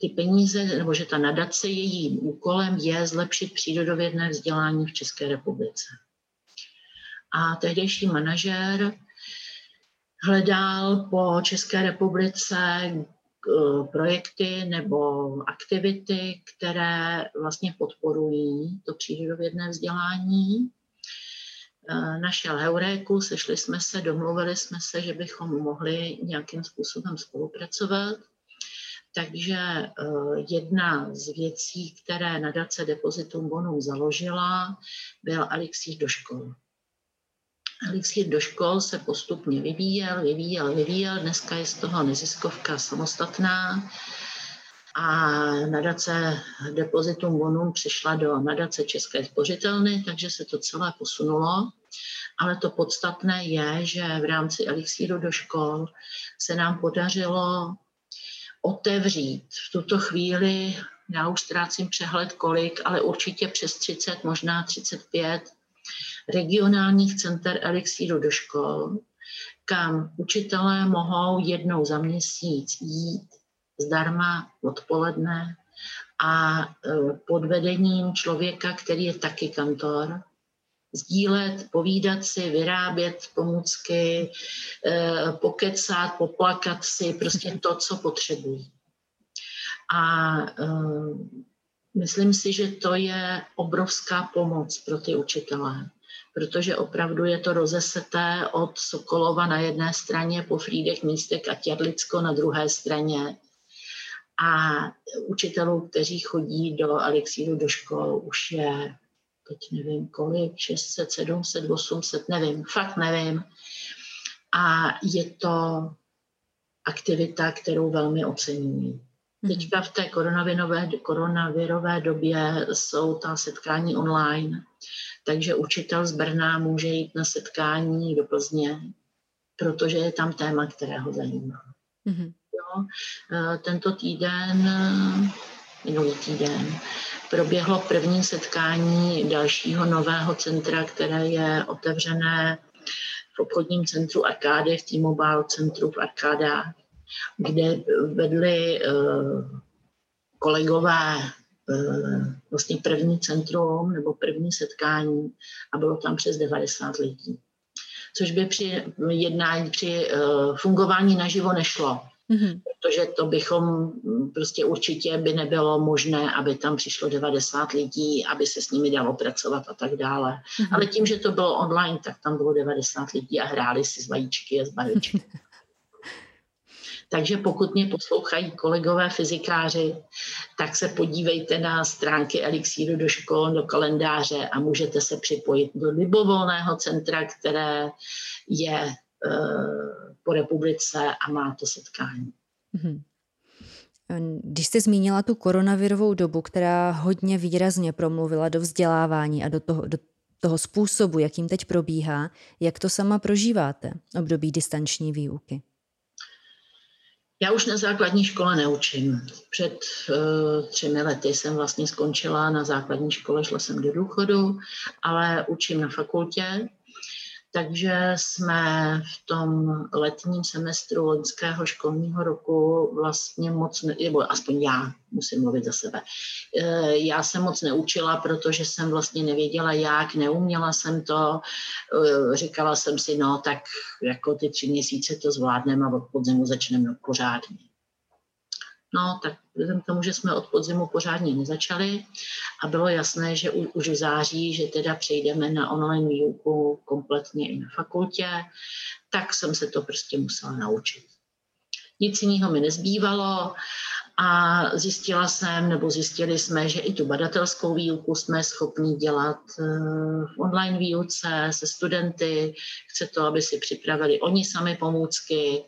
ty peníze, nebo že ta nadace jejím úkolem je zlepšit přírodovědné vzdělání v České republice. A tehdejší manažer hledal po České republice eh, projekty nebo aktivity, které vlastně podporují to přírodovědné vzdělání. Eh, našel Heuréku, sešli jsme se, domluvili jsme se, že bychom mohli nějakým způsobem spolupracovat. Takže eh, jedna z věcí, které nadace Depositum Bonum založila, byl elixír do škol. Elixír do škol se postupně vyvíjel, vyvíjel, vyvíjel. Dneska je z toho neziskovka samostatná a nadace Depositum Bonum přišla do nadace České spořitelny, takže se to celé posunulo. Ale to podstatné je, že v rámci elixíru do škol se nám podařilo otevřít v tuto chvíli, já už ztrácím přehled kolik, ale určitě přes 30, možná 35 regionálních center elixíru do škol, kam učitelé mohou jednou za měsíc jít zdarma odpoledne a e, pod vedením člověka, který je taky kantor, sdílet, povídat si, vyrábět pomůcky, e, pokecat, poplakat si, prostě to, co potřebují. A e, myslím si, že to je obrovská pomoc pro ty učitelé protože opravdu je to rozeseté od Sokolova na jedné straně po Frídek Místek a Těrlicko na druhé straně. A učitelů, kteří chodí do Alexíru do škol, už je, teď nevím kolik, 600, 700, 800, nevím, fakt nevím. A je to aktivita, kterou velmi oceňují. Teďka v té koronavirové, koronavirové době jsou ta setkání online, takže učitel z Brna může jít na setkání do Plzně, protože je tam téma, které ho zajímá. Mm-hmm. Jo, e, tento týden, minulý týden, proběhlo první setkání dalšího nového centra, které je otevřené v obchodním centru Arkády, v T-Mobile centru v Arkádách, kde vedli e, kolegové Eh, vlastně první centrum nebo první setkání a bylo tam přes 90 lidí. Což by při jednání, při uh, fungování naživo nešlo. Mm-hmm. Protože to bychom prostě určitě by nebylo možné, aby tam přišlo 90 lidí, aby se s nimi dalo pracovat a tak dále. Mm-hmm. Ale tím, že to bylo online, tak tam bylo 90 lidí a hráli si z vajíčky a z bajočky. (laughs) Takže pokud mě poslouchají kolegové fyzikáři, tak se podívejte na stránky Elixíru do škol, do kalendáře a můžete se připojit do libovolného centra, které je uh, po republice a má to setkání. Mm-hmm. Když jste zmínila tu koronavirovou dobu, která hodně výrazně promluvila do vzdělávání a do toho, do toho způsobu, jakým teď probíhá, jak to sama prožíváte, období distanční výuky? Já už na základní škole neučím. Před uh, třemi lety jsem vlastně skončila na základní škole, šla jsem do důchodu, ale učím na fakultě takže jsme v tom letním semestru loňského školního roku vlastně moc, ne, nebo aspoň já musím mluvit za sebe, e, já jsem moc neučila, protože jsem vlastně nevěděla jak, neuměla jsem to, e, říkala jsem si, no tak jako ty tři měsíce to zvládneme a od podzimu začneme pořádně. No, tak vzhledem k tomu, že jsme od podzimu pořádně nezačali a bylo jasné, že už v září, že teda přejdeme na online výuku kompletně i na fakultě, tak jsem se to prostě musela naučit. Nic jiného mi nezbývalo a zjistila jsem, nebo zjistili jsme, že i tu badatelskou výuku jsme schopni dělat eh, v online výuce se studenty. Chce to, aby si připravili oni sami pomůcky,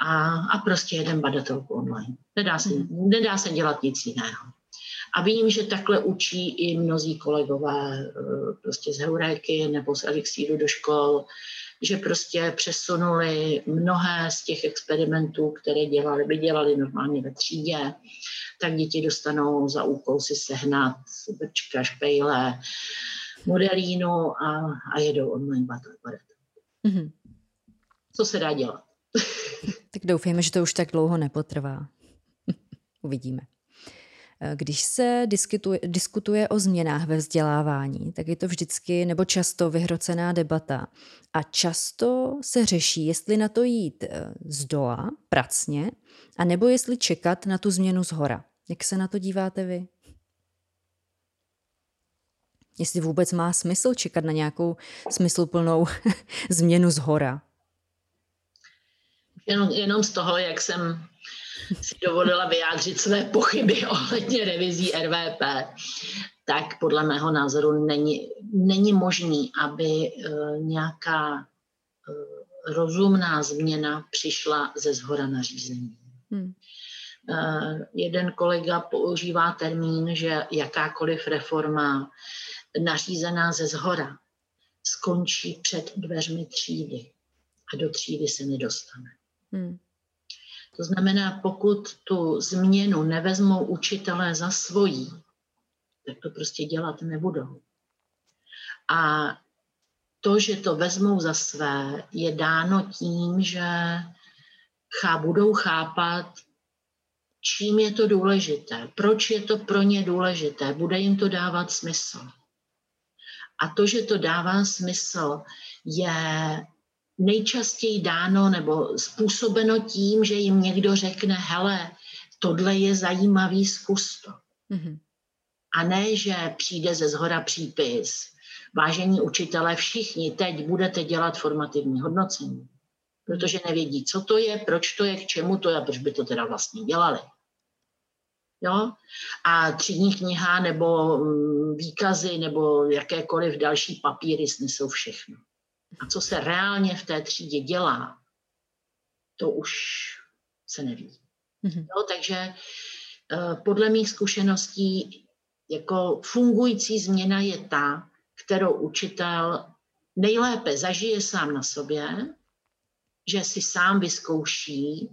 a, a prostě jeden badatelku online. Nedá se, mm. nedá se dělat nic jiného. A vím, že takhle učí i mnozí kolegové eh, prostě z Heuréky nebo z Elixíru do škol, že prostě přesunuli mnohé z těch experimentů, které dělali, by dělali normálně ve třídě, tak děti dostanou za úkol si sehnat brčka, špejle, modelínu a, a jedou online battle. Mm-hmm. Co se dá dělat? Tak doufejme, že to už tak dlouho nepotrvá. (laughs) Uvidíme. Když se diskutuje, diskutuje o změnách ve vzdělávání, tak je to vždycky nebo často vyhrocená debata. A často se řeší, jestli na to jít eh, z dola, pracně, a nebo jestli čekat na tu změnu z hora. Jak se na to díváte vy? Jestli vůbec má smysl čekat na nějakou smysluplnou (laughs) změnu z hora. Jenom, jenom z toho, jak jsem si dovolila vyjádřit své pochyby (laughs) ohledně revizí RVP, tak podle mého názoru není, není možný, aby uh, nějaká uh, rozumná změna přišla ze zhora nařízení. Hmm. Uh, jeden kolega používá termín, že jakákoliv reforma nařízená ze zhora skončí před dveřmi třídy a do třídy se nedostane. Hmm. To znamená, pokud tu změnu nevezmou učitelé za svojí, tak to prostě dělat nebudou. A to, že to vezmou za své, je dáno tím, že chá, budou chápat, čím je to důležité, proč je to pro ně důležité, bude jim to dávat smysl. A to, že to dává smysl, je nejčastěji dáno nebo způsobeno tím, že jim někdo řekne, hele, tohle je zajímavý, zkus to. Mm-hmm. A ne, že přijde ze zhora přípis. Vážení učitelé, všichni teď budete dělat formativní hodnocení, protože nevědí, co to je, proč to je, k čemu to je, proč by to teda vlastně dělali. Jo? A třídní kniha nebo mm, výkazy nebo jakékoliv další papíry snesou všechno. A co se reálně v té třídě dělá, to už se neví. Mm-hmm. Jo, takže eh, podle mých zkušeností jako fungující změna je ta, kterou učitel nejlépe zažije sám na sobě, že si sám vyzkouší,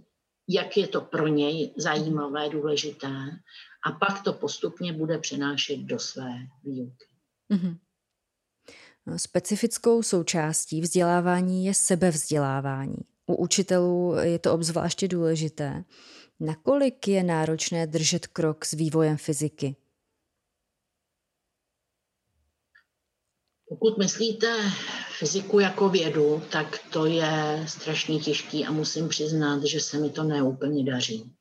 jak je to pro něj zajímavé, důležité a pak to postupně bude přenášet do své výuky. Mm-hmm. Specifickou součástí vzdělávání je sebevzdělávání. U učitelů je to obzvláště důležité. Nakolik je náročné držet krok s vývojem fyziky? Pokud myslíte fyziku jako vědu, tak to je strašně těžký a musím přiznat, že se mi to neúplně daří.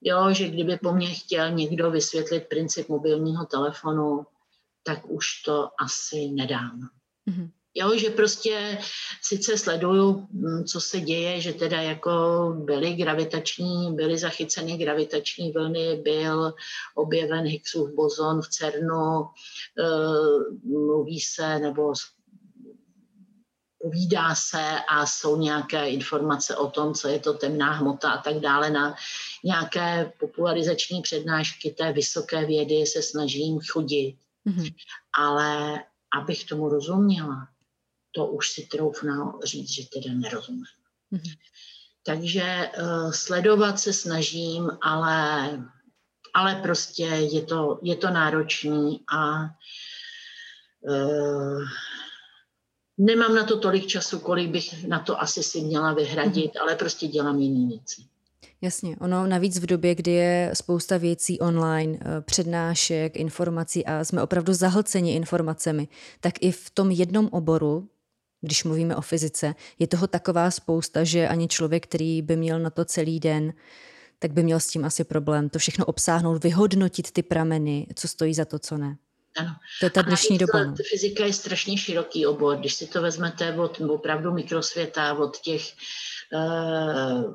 Jo, že kdyby po mně chtěl někdo vysvětlit princip mobilního telefonu, tak už to asi nedám. Mm-hmm. Jo, že prostě sice sleduju, mm, co se děje, že teda jako byly gravitační, byly zachyceny gravitační vlny, byl objeven Higgsův bozon v CERNu, e, mluví se nebo povídá se a jsou nějaké informace o tom, co je to temná hmota a tak dále. Na nějaké popularizační přednášky té vysoké vědy se snažím chodit. Mm-hmm. Ale abych tomu rozuměla, to už si troufnu říct, že teda nerozumím. Mm-hmm. Takže uh, sledovat se snažím, ale, ale prostě je to, je to náročný a uh, nemám na to tolik času, kolik bych na to asi si měla vyhradit, mm-hmm. ale prostě dělám jiné věci. Jasně, ono navíc v době, kdy je spousta věcí online, eh, přednášek, informací a jsme opravdu zahlceni informacemi, tak i v tom jednom oboru, když mluvíme o fyzice, je toho taková spousta, že ani člověk, který by měl na to celý den, tak by měl s tím asi problém to všechno obsáhnout, vyhodnotit ty prameny, co stojí za to, co ne. Ano. To je ta dnešní doba. No. Fyzika je strašně široký obor. Když si to vezmete od opravdu mikrosvěta, od těch uh,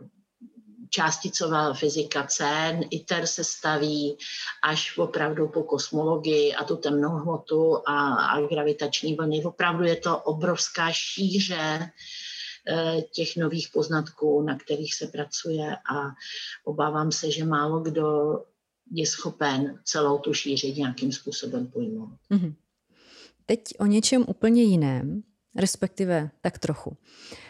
částicová fyzika CERN, ITER se staví až opravdu po kosmologii a tu temnou hmotu a, a gravitační vlny. Opravdu je to obrovská šíře eh, těch nových poznatků, na kterých se pracuje a obávám se, že málo kdo je schopen celou tu šíři nějakým způsobem pojmout. Mm-hmm. Teď o něčem úplně jiném, respektive tak trochu. Eh,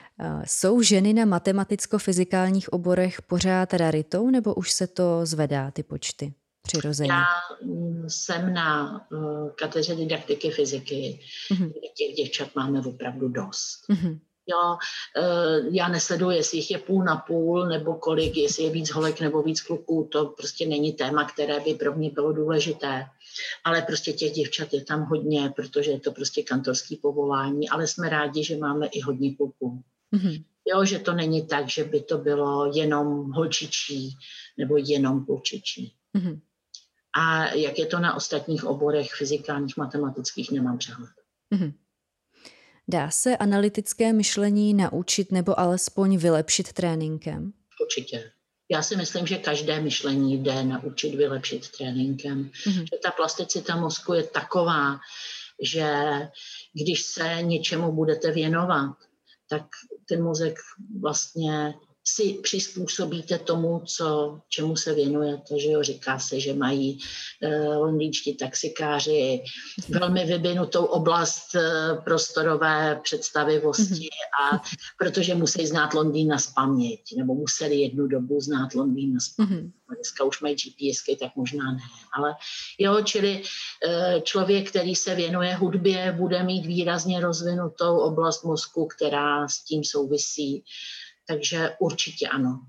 jsou ženy na matematicko-fyzikálních oborech pořád raritou, nebo už se to zvedá, ty počty přirozeně? Já mm, jsem na uh, katedře didaktiky fyziky, mm-hmm. kde těch děvčat máme opravdu dost. Mm-hmm. Jo, eh, já nesleduji, jestli jich je půl na půl, nebo kolik, jestli je víc holek nebo víc kluků, to prostě není téma, které by pro mě bylo důležité. Ale prostě těch děvčat je tam hodně, protože je to prostě kantorský povolání, ale jsme rádi, že máme i hodně kluků. Mm-hmm. Jo, že to není tak, že by to bylo jenom holčičí nebo jenom klučičí. Mm-hmm. A jak je to na ostatních oborech fyzikálních, matematických, nemám přehled. Mm-hmm. Dá se analytické myšlení naučit nebo alespoň vylepšit tréninkem? Určitě. Já si myslím, že každé myšlení jde naučit vylepšit tréninkem. Mm-hmm. Že ta plasticita mozku je taková, že když se něčemu budete věnovat, tak ten mozek vlastně si přizpůsobíte tomu, co, čemu se věnujete. Že jo? Říká se, že mají uh, londýnští taxikáři velmi vyvinutou oblast uh, prostorové představivosti a protože musí znát Londýn na spaměť, nebo museli jednu dobu znát Londýn na spaměť. Mm-hmm. Dneska už mají GPSky, tak možná ne. Ale jo, čili uh, člověk, který se věnuje hudbě, bude mít výrazně rozvinutou oblast mozku, která s tím souvisí takže určitě ano.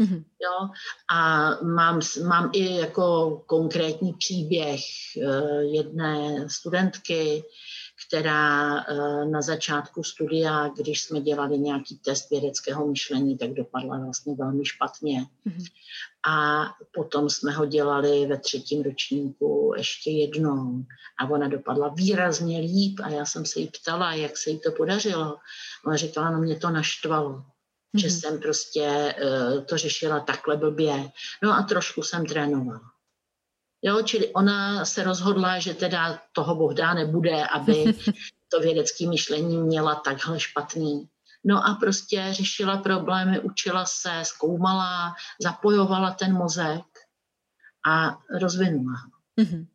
Mm-hmm. Jo? A mám, mám i jako konkrétní příběh eh, jedné studentky, která eh, na začátku studia, když jsme dělali nějaký test vědeckého myšlení, tak dopadla vlastně velmi špatně. Mm-hmm. A potom jsme ho dělali ve třetím ročníku ještě jednou a ona dopadla výrazně líp a já jsem se jí ptala, jak se jí to podařilo. Ona říkala, no mě to naštvalo mm-hmm. že jsem prostě uh, to řešila takhle blbě. No a trošku jsem trénovala. Jo, čili ona se rozhodla, že teda toho Bohdá nebude, aby (laughs) to vědecké myšlení měla takhle špatný. No a prostě řešila problémy, učila se, zkoumala, zapojovala ten mozek a rozvinula. Mm-hmm.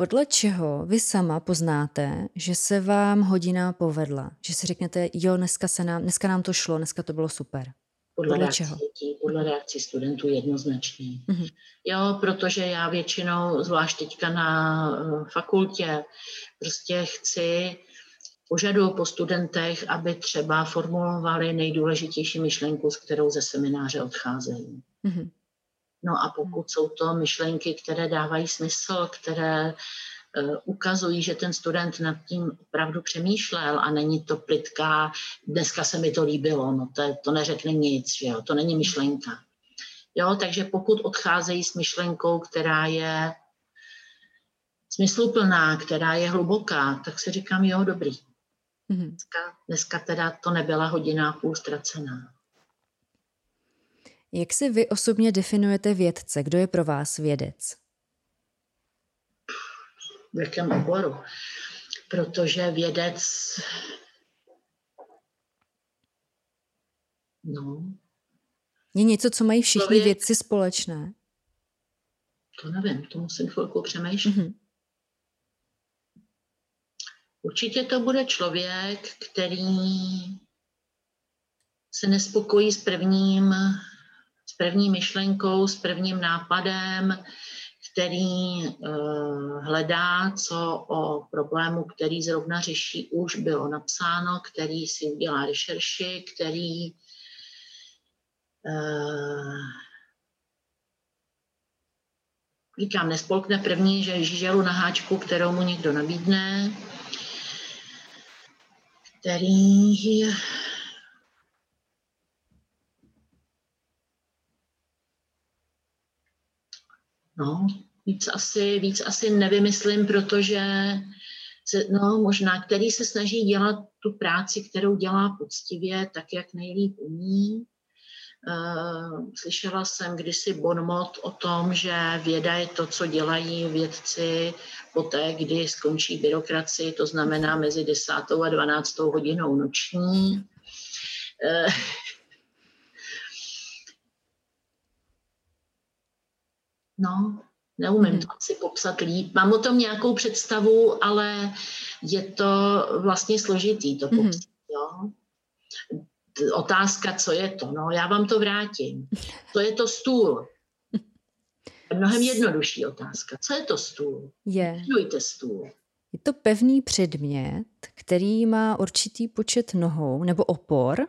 Podle čeho vy sama poznáte, že se vám hodina povedla? Že si řeknete, jo, dneska, se nám, dneska nám to šlo, dneska to bylo super. Podle, podle čeho? Dětí, podle reakcí studentů jednoznačně. Mm-hmm. Jo, protože já většinou, zvlášť teďka na uh, fakultě, prostě chci požaduju po studentech, aby třeba formulovali nejdůležitější myšlenku, s kterou ze semináře odcházejí. Mm-hmm. No a pokud jsou to myšlenky, které dávají smysl, které eh, ukazují, že ten student nad tím opravdu přemýšlel a není to plitká, dneska se mi to líbilo, no to, to neřekne nic, že jo, to není myšlenka. Jo, takže pokud odcházejí s myšlenkou, která je smysluplná, která je hluboká, tak si říkám, jo, dobrý. Mhm. Dneska, dneska teda to nebyla hodina půl ztracená. Jak si vy osobně definujete vědce? Kdo je pro vás vědec? V jakém oboru? Protože vědec No. Je něco, co mají všichni Člověk... vědci společné? To nevím, to musím chvilku přemýšlet. Mm-hmm. Určitě to bude člověk, který se nespokojí s prvním první myšlenkou, s prvním nápadem, který uh, hledá, co o problému, který zrovna řeší, už bylo napsáno, který si udělá rešerši, který uh, říkám, nespolkne první, že žíželu na háčku, kterou mu někdo nabídne, který No, víc asi, víc asi nevymyslím, protože se, no, možná, který se snaží dělat tu práci, kterou dělá poctivě, tak, jak nejlíp umí. Uh, slyšela jsem kdysi bonmot o tom, že věda je to, co dělají vědci poté, kdy skončí byrokracii, to znamená mezi 10. a 12. hodinou noční. Uh, neumím hmm. to asi popsat líp. Mám o tom nějakou představu, ale je to vlastně složitý to hmm. popsat. Hmm. Jo? Otázka, co je to? No, já vám to vrátím. To je to stůl. Mnohem jednodušší otázka. Co je to stůl? Je. Definujte stůl. Je to pevný předmět, který má určitý počet nohou nebo opor.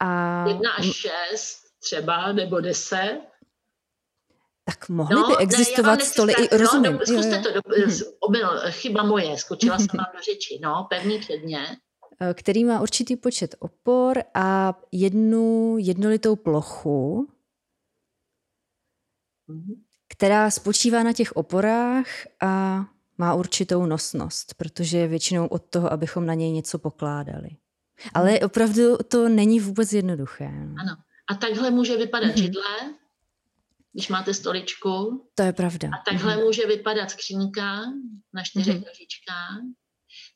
A... Jedna až šest třeba, nebo deset. Tak mohly no, by existovat ne, stoly i rozumím. No, zkuste to, do, hmm. obyl, chyba moje, skočila jsem (laughs) vám do řeči. No, pevný předmět. Eh, který má určitý počet opor a jednu jednolitou plochu, která spočívá na těch oporách a má určitou nosnost, protože je většinou od toho, abychom na něj něco pokládali. Ale mm. opravdu to není vůbec jednoduché. No. Ano. A takhle může vypadat mm-hmm. židle, když máte stoličku. To je pravda. A takhle mm-hmm. může vypadat skřínka na čtyřech mm-hmm. nožičkách.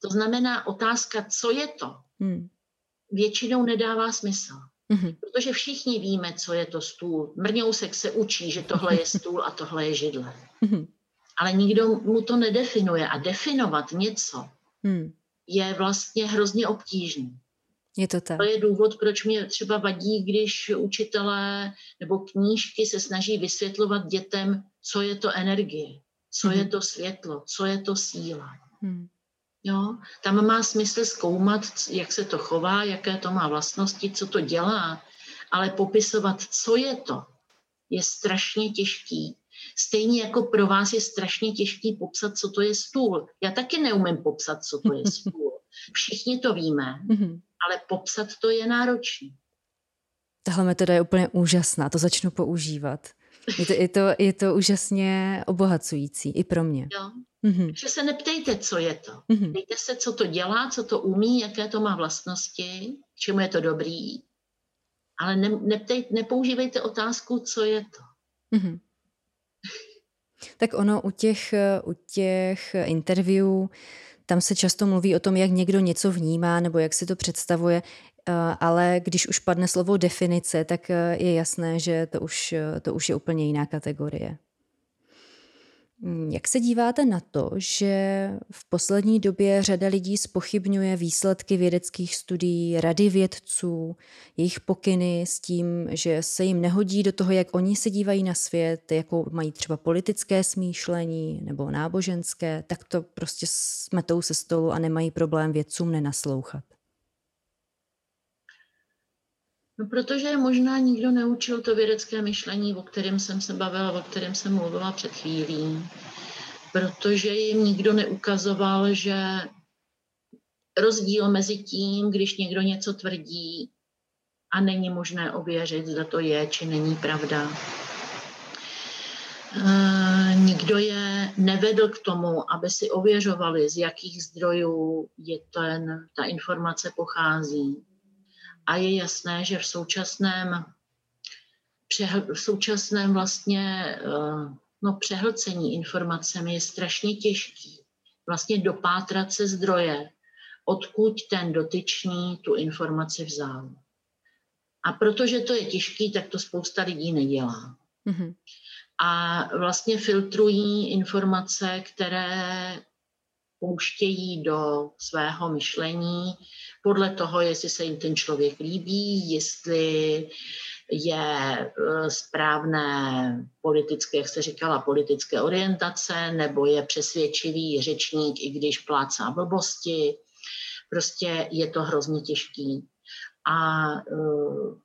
To znamená otázka, co je to, mm. většinou nedává smysl. Mm-hmm. Protože všichni víme, co je to stůl. Mrňousek se učí, že tohle je stůl a tohle je židle. Mm-hmm. Ale nikdo mu to nedefinuje. A definovat něco mm. je vlastně hrozně obtížné. Je to tak. To je důvod, proč mě třeba vadí, když učitelé nebo knížky se snaží vysvětlovat dětem, co je to energie, co mm. je to světlo, co je to síla. Mm. Jo? Tam má smysl zkoumat, jak se to chová, jaké to má vlastnosti, co to dělá, ale popisovat, co je to, je strašně těžký. Stejně jako pro vás je strašně těžký popsat, co to je stůl. Já taky neumím popsat, co to je (laughs) stůl. Všichni to víme, mhm. Ale popsat to je náročné. Tahle metoda je úplně úžasná, to začnu používat. Je to, je to, je to úžasně obohacující i pro mě. Jo. Mm-hmm. Takže se neptejte, co je to. Mm-hmm. Ptejte se, co to dělá, co to umí, jaké to má vlastnosti, k čemu je to dobrý. Ale ne, neptej, nepoužívejte otázku, co je to. Mm-hmm. Tak ono u těch, u těch interview, tam se často mluví o tom, jak někdo něco vnímá nebo jak si to představuje, eh, ale když už padne slovo definice, tak eh, je jasné, že to už, to už je úplně jiná kategorie. Mm, jak se díváte na to, že v poslední době řada lidí spochybňuje výsledky vědeckých studií, rady vědců, jejich pokyny s tím, že se jim nehodí do toho, jak oni se dívají na svět, jakou mají třeba politické smýšlení nebo náboženské, tak to prostě smetou se stolu a nemají problém vědcům nenaslouchat? No, protože možná nikdo neučil to vědecké myšlení, o kterém jsem se bavila, o kterém jsem mluvila před chvílí. Protože jim nikdo neukazoval, že rozdíl mezi tím, když někdo něco tvrdí a není možné ověřit, zda to je, či není pravda. E, nikdo je nevedl k tomu, aby si ověřovali, z jakých zdrojů je ten, ta informace pochází a je jasné, že v současném, v současném vlastně eh, no, přehlcení informacemi je strašně těžký vlastně dopátrat se zdroje, odkud ten dotyčný tu informaci vzal. A protože to je těžký, tak to spousta lidí nedělá. Mm-hmm. A vlastně filtrují informace, které pouštějí do svého myšlení podle toho, jestli se jim ten člověk líbí, jestli je eh, správné politické, jak jste říkala, politické orientace, nebo je přesvědčivý řečník, i když plácá blbosti. Prostě je to hrozně těžký. A uh,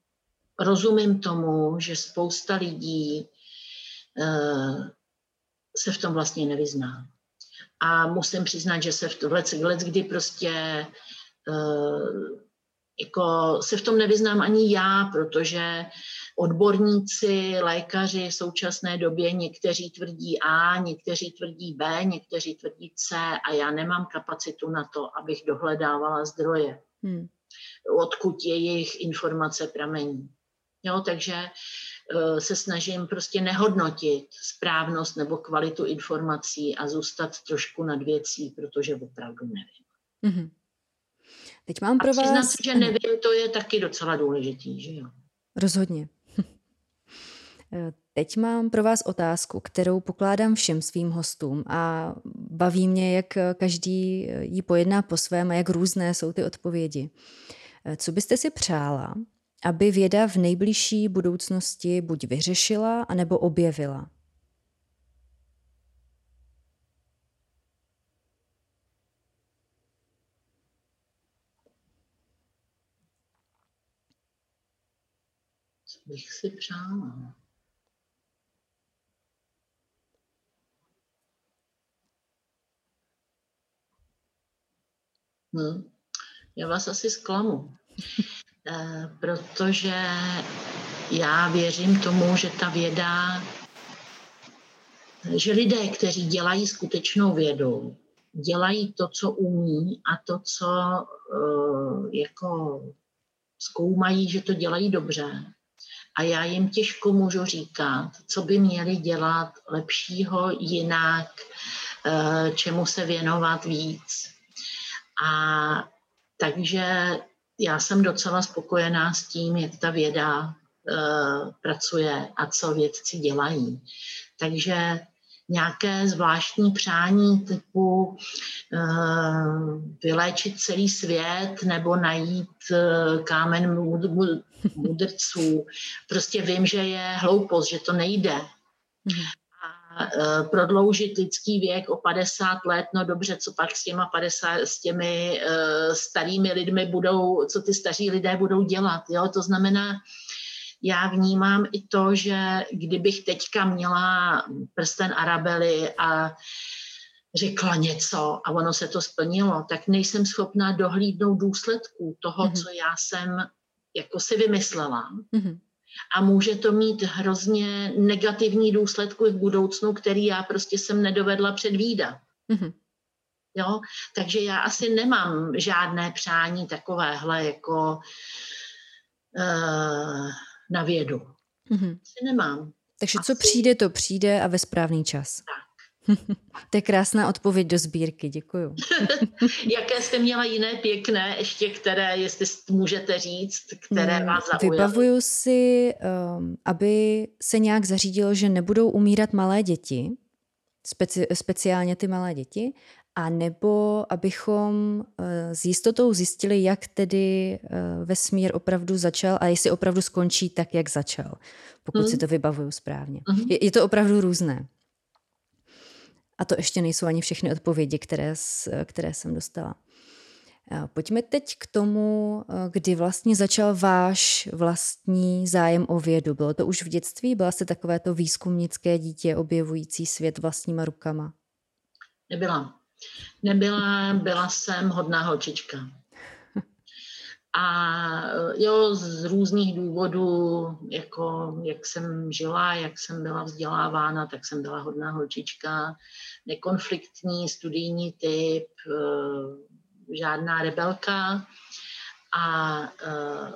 rozumím tomu, že spousta lidí uh, se v tom vlastně nevyzná. A musím přiznat, že se v tom let, kdy prostě jako se v tom nevyznám ani já, protože odborníci, lékaři v současné době někteří tvrdí A, někteří tvrdí B, někteří tvrdí C a já nemám kapacitu na to, abych dohledávala zdroje, hmm. odkud jejich informace pramení. Jo, takže uh, se snažím prostě nehodnotit správnost nebo kvalitu informací a zůstat trošku nad věcí, protože opravdu nevím. Mm-hmm. Teď mám pro a vás... že nevím, to je taky docela důležitý, že jo? Rozhodně. (laughs) Teď mám pro vás otázku, kterou pokládám všem svým hostům a baví mě, jak každý ji pojedná po svém a jak různé jsou ty odpovědi. Co byste si přála, aby věda v nejbližší budoucnosti buď vyřešila, anebo objevila? Co bych si přála? Hm. Já vás asi zklamu, eh, protože já věřím tomu, že ta věda, že lidé, kteří dělají skutečnou vědu, dělají to, co umí a to, co uh, jako zkoumají, že to dělají dobře. A já jim těžko můžu říkat, co by měli dělat lepšího, jinak, uh, čemu se věnovat víc. A takže já jsem docela spokojená s tím, jak ta věda uh, pracuje a co vědci dělají. Takže nějaké zvláštní přání typu uh, vyléčit celý svět nebo najít kámen mudrců. Prostě vím, že je hloupost, že to nejde. Mm. A uh, prodloužit lidský věk o 50 let, no dobře, co pak s, těma 50, s těmi uh, starými lidmi budou, co ty staří lidé budou dělat. Jo? To znamená, já vnímám i to, že kdybych teďka měla prsten Arabely a řekla něco a ono se to splnilo, tak nejsem schopná dohlídnout důsledků toho, mm-hmm. co já jsem jako si vymyslela. Mm-hmm. A může to mít hrozně negativní důsledky v budoucnu, který já prostě jsem nedovedla předvídat. Mm-hmm. Jo? Takže já asi nemám žádné přání takovéhle jako uh, na vědu. Mm-hmm. Asi nemám. Takže Asi... co přijde, to přijde a ve správný čas. Tak. To je krásná odpověď do sbírky, děkuju. (laughs) Jaké jste měla jiné pěkné, ještě které, jestli můžete říct, které mm, vás zaujaly? Vybavuju si, um, aby se nějak zařídilo, že nebudou umírat malé děti, speci- speciálně ty malé děti, a nebo abychom eh, s jistotou zjistili, jak tedy eh, vesmír opravdu začal a jestli opravdu skončí tak, jak začal, pokud hmm. si to vybavuju správně. Hmm. Je, je to opravdu různé. A to ještě nejsou ani všechny odpovědi, které, které jsem dostala. Eh, pojďme teď k tomu, kdy vlastně začal váš vlastní zájem o vědu. Bylo to už v dětství? Byla jste takovéto výzkumnické dítě objevující svět vlastníma rukama? Nebyla. Nebyla, byla jsem hodná holčička. A jo, z různých důvodů, jako jak jsem žila, jak jsem byla vzdělávána, tak jsem byla hodná holčička, nekonfliktní, studijní typ, eh, žádná rebelka. A eh,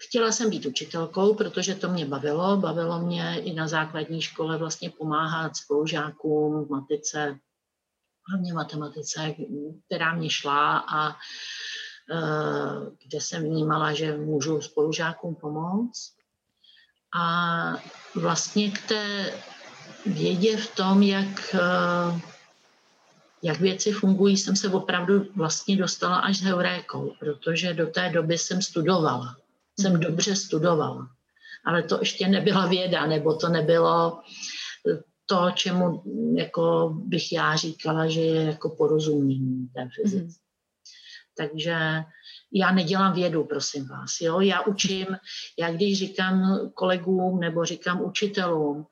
chtěla jsem být učitelkou, protože to mě bavilo. Bavilo mě i na základní škole vlastně pomáhat spolužákům v matice hlavně matematice, která mě šla a eh, kde jsem vnímala, že můžu spolužákům pomoct. A vlastně k té vědě v tom, jak, eh, jak věci fungují, jsem se opravdu vlastně dostala až s heurékou, protože do té doby jsem studovala. Jsem mhm. dobře studovala. Ale to ještě nebyla věda, nebo to nebylo to, čemu jako bych já říkala, že je jako porozumění té fyzice. Mm-hmm. Takže já nedělám vědu, prosím vás. Jo? Já učím, já když říkám kolegům nebo říkám učitelům,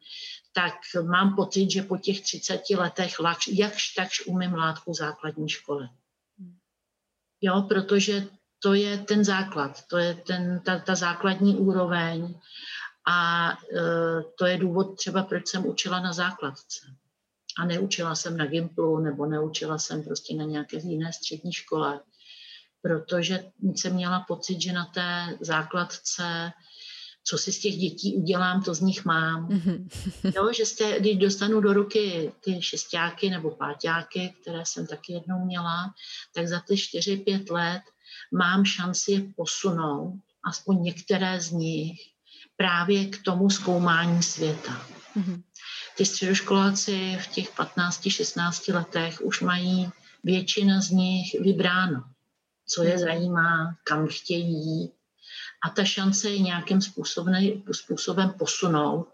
tak mám pocit, že po těch 30 letech jakž takž umím látku základní školy. Jo, protože to je ten základ, to je ten, ta, ta základní úroveň a e, to je důvod třeba, proč jsem učila na základce. A neučila jsem na Gimplu nebo neučila jsem prostě na nějaké jiné střední škole, protože jsem měla pocit, že na té základce co si z těch dětí udělám, to z nich mám. Mm-hmm. Jo, že jste, když dostanu do ruky ty šestáky nebo páťáky, které jsem taky jednou měla, tak za ty čtyři, pět let mám šanci je posunout, aspoň některé z nich, právě k tomu zkoumání světa. Mm-hmm. Ty středoškoláci v těch 15-16 letech už mají většina z nich vybráno, co je zajímá, kam chtějí jít. A ta šance je nějakým způsobem, způsobem posunout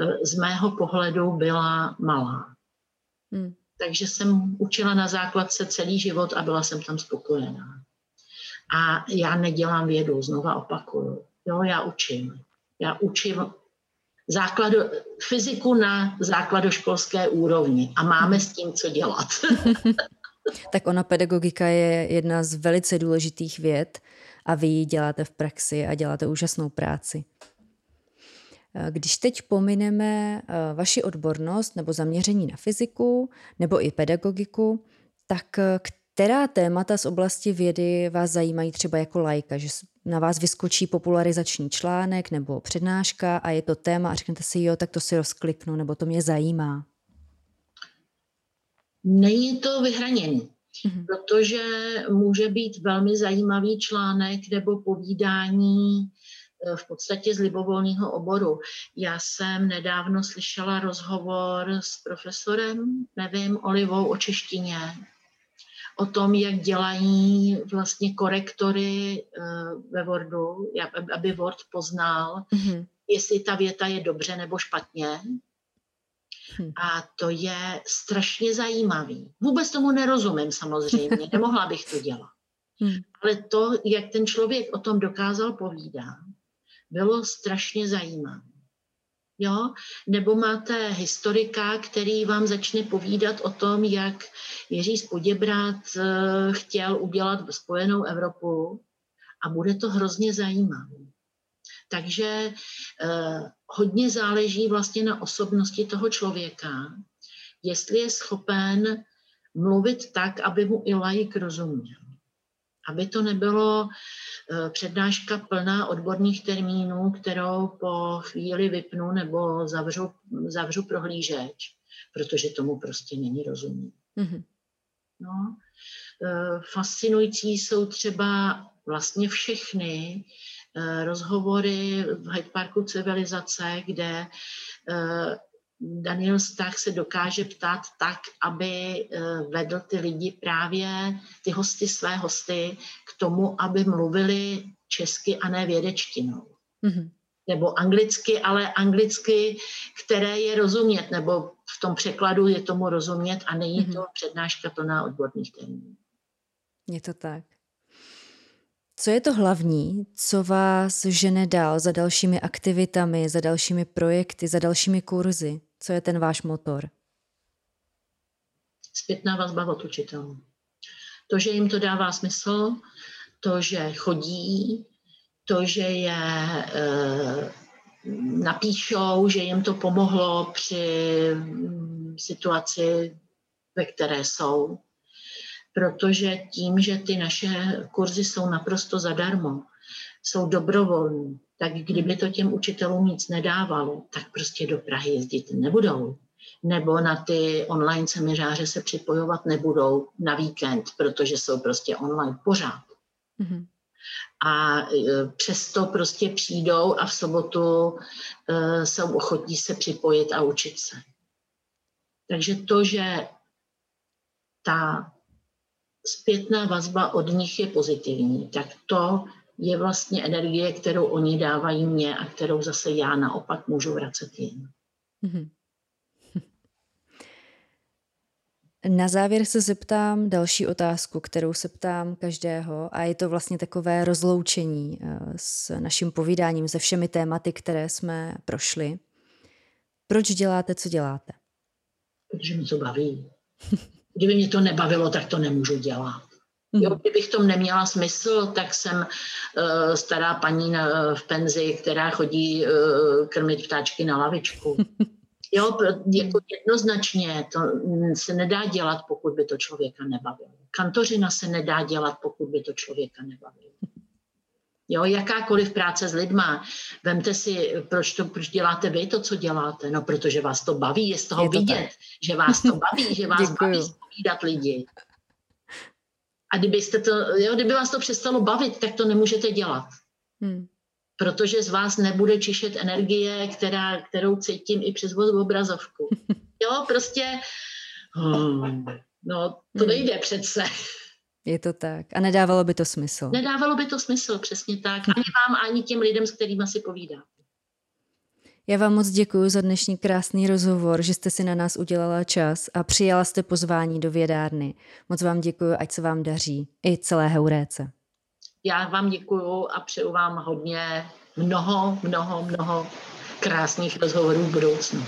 eh, z mého pohledu byla malá. Hmm. Takže jsem učila na základce celý život a byla jsem tam spokojená. A já nedělám vědu, znova opakuju Jo, já učím. Já učím základu, fyziku na základoškolské úrovni a máme s tím co dělat. (laughs) tak ona pedagogika je jedna z velice důležitých věd a vy ji děláte v praxi a děláte úžasnou práci. Když teď pomineme eh, vaši odbornost nebo zaměření na fyziku nebo i pedagogiku, tak eh, která témata z oblasti vědy vás zajímají třeba jako lajka, že na vás vyskočí popularizační článek nebo přednáška a je to téma a řeknete si, jo, tak to si rozkliknu, nebo to mě zajímá? Není to vyhraněný, mm-hmm. protože může být velmi zajímavý článek nebo povídání eh, v podstatě z libovolného oboru. Já jsem nedávno slyšela rozhovor s profesorem, nevím, Olivou o češtině, o tom, jak dělají vlastně korektory eh, ve Wordu, aby Word poznal, mm-hmm. jestli ta věta je dobře nebo špatně. Hm. A to je strašně zajímavý. Vůbec tomu nerozumím samozřejmě, (laughs) nemohla bych to dělat. Hm. Ale to, jak ten člověk o tom dokázal povídat, bylo strašně zajímavé. Jo? Nebo máte historika, který vám začne povídat o tom, jak Jiří Spoděbrat eh, chtěl udělat spojenou Evropu a bude to hrozně zajímavé. Takže eh, hodně záleží vlastně na osobnosti toho člověka, jestli je schopen mluvit tak, aby mu i laik rozuměl. Aby to nebylo eh, přednáška plná odborných termínů, kterou po chvíli vypnu nebo zavřu, zavřu prohlížeč, protože tomu prostě není rozumět. Mm-hmm. No. Eh, fascinující jsou třeba vlastně všechny Eh, rozhovory v Hyde Parku civilizace, kde eh, Daniel Stach se dokáže ptát tak, aby eh, vedl ty lidi právě, ty hosty, své hosty, k tomu, aby mluvili česky a ne vědečtinou. Mm-hmm. Nebo anglicky, ale anglicky, které je rozumět, nebo v tom překladu je tomu rozumět a není mm-hmm. to přednáška plná odborných termínů. Je to tak. Co je to hlavní, co vás žene dál za dalšími aktivitami, za dalšími projekty, za dalšími kurzy? Co je ten váš motor? Zpětná vazba od učitelů. To, že jim to dává smysl, to, že chodí, to, že je e, napíšou, že jim to pomohlo při situaci, ve které jsou, protože tím, že ty naše kurzy jsou naprosto zadarmo, jsou dobrovolní, tak kdyby to těm učitelům nic nedávalo, tak prostě do Prahy jezdit nebudou. Nebo na ty online semináře se připojovat nebudou na víkend, protože jsou prostě online pořád. Mm-hmm. A e, přesto prostě přijdou a v sobotu e, jsou ochotní se připojit a učit se. Takže to, že ta zpětná vazba od nich je pozitivní, tak to je vlastně energie, kterou oni dávají mě a kterou zase já naopak můžu vracet jim. Mm-hmm. (laughs) Na závěr se zeptám další otázku, kterou se ptám každého a je to vlastně takové rozloučení eh, s naším povídáním, se všemi tématy, které jsme prošli. Proč děláte, co děláte? Protože mě to baví. (laughs) Kdyby mě to nebavilo, tak to nemůžu dělat. Mhm. Jo, kdybych tom neměla smysl, tak jsem uh, stará paní na, v penzi, která chodí uh, krmit ptáčky na lavičku. (laughs) Jo, jako jednoznačně to se nedá dělat, pokud by to člověka nebavilo. Kantořina se nedá dělat, pokud by to člověka nebavilo. Jo, jakákoliv práce s lidma. Vemte si, proč, to, proč děláte vy to, co děláte. No, protože vás to baví, je z toho je to vidět, tak. že vás to baví, (laughs) že vás baví spovídat lidi. A kdybyste to, jo, kdyby vás to přestalo bavit, tak to nemůžete dělat. Hmm. Protože z vás nebude čišet energie, která, kterou cítím i přes obrazovku. (laughs) Jo, prostě, hmm, no, to hmm. nejde přece. Je to tak. A nedávalo by to smysl. Nedávalo by to smysl, přesně tak. Ani vám, ani těm lidem, s kterými si povídá. Já vám moc děkuji za dnešní krásný rozhovor, že jste si na nás udělala čas a přijala jste pozvání do vědárny. Moc vám děkuji, ať se vám daří. I celé Heuréce. Já vám děkuji a přeju vám hodně mnoho, mnoho, mnoho krásných rozhovorů v budoucnu.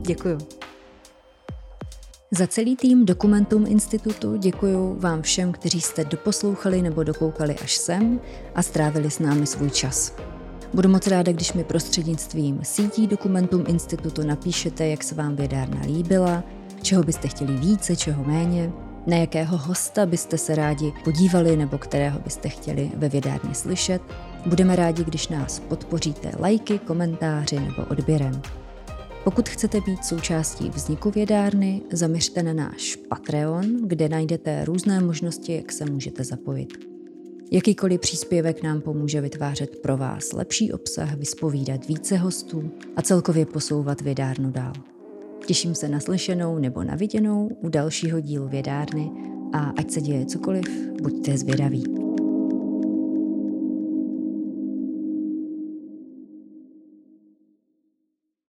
Děkuju. Za celý tým Dokumentum Institutu děkuji vám všem, kteří jste doposlouchali nebo dokoukali až sem a strávili s námi svůj čas. Budu moc ráda, když mi prostřednictvím sítí Dokumentum Institutu napíšete, jak se vám vědárna líbila, čeho byste chtěli více, čeho méně, na jakého hosta byste se rádi podívali nebo kterého byste chtěli ve vědárně slyšet. Budeme rádi, když nás podpoříte lajky, komentáři nebo odběrem. Pokud chcete být součástí vzniku vědárny, zaměřte na náš Patreon, kde najdete různé možnosti, jak se můžete zapojit. Jakýkoliv příspěvek nám pomůže vytvářet pro vás lepší obsah, vyspovídat více hostů a celkově posouvat vědárnu dál. Těším se na slyšenou nebo na viděnou u dalšího dílu vědárny a ať se děje cokoliv, buďte zvědaví.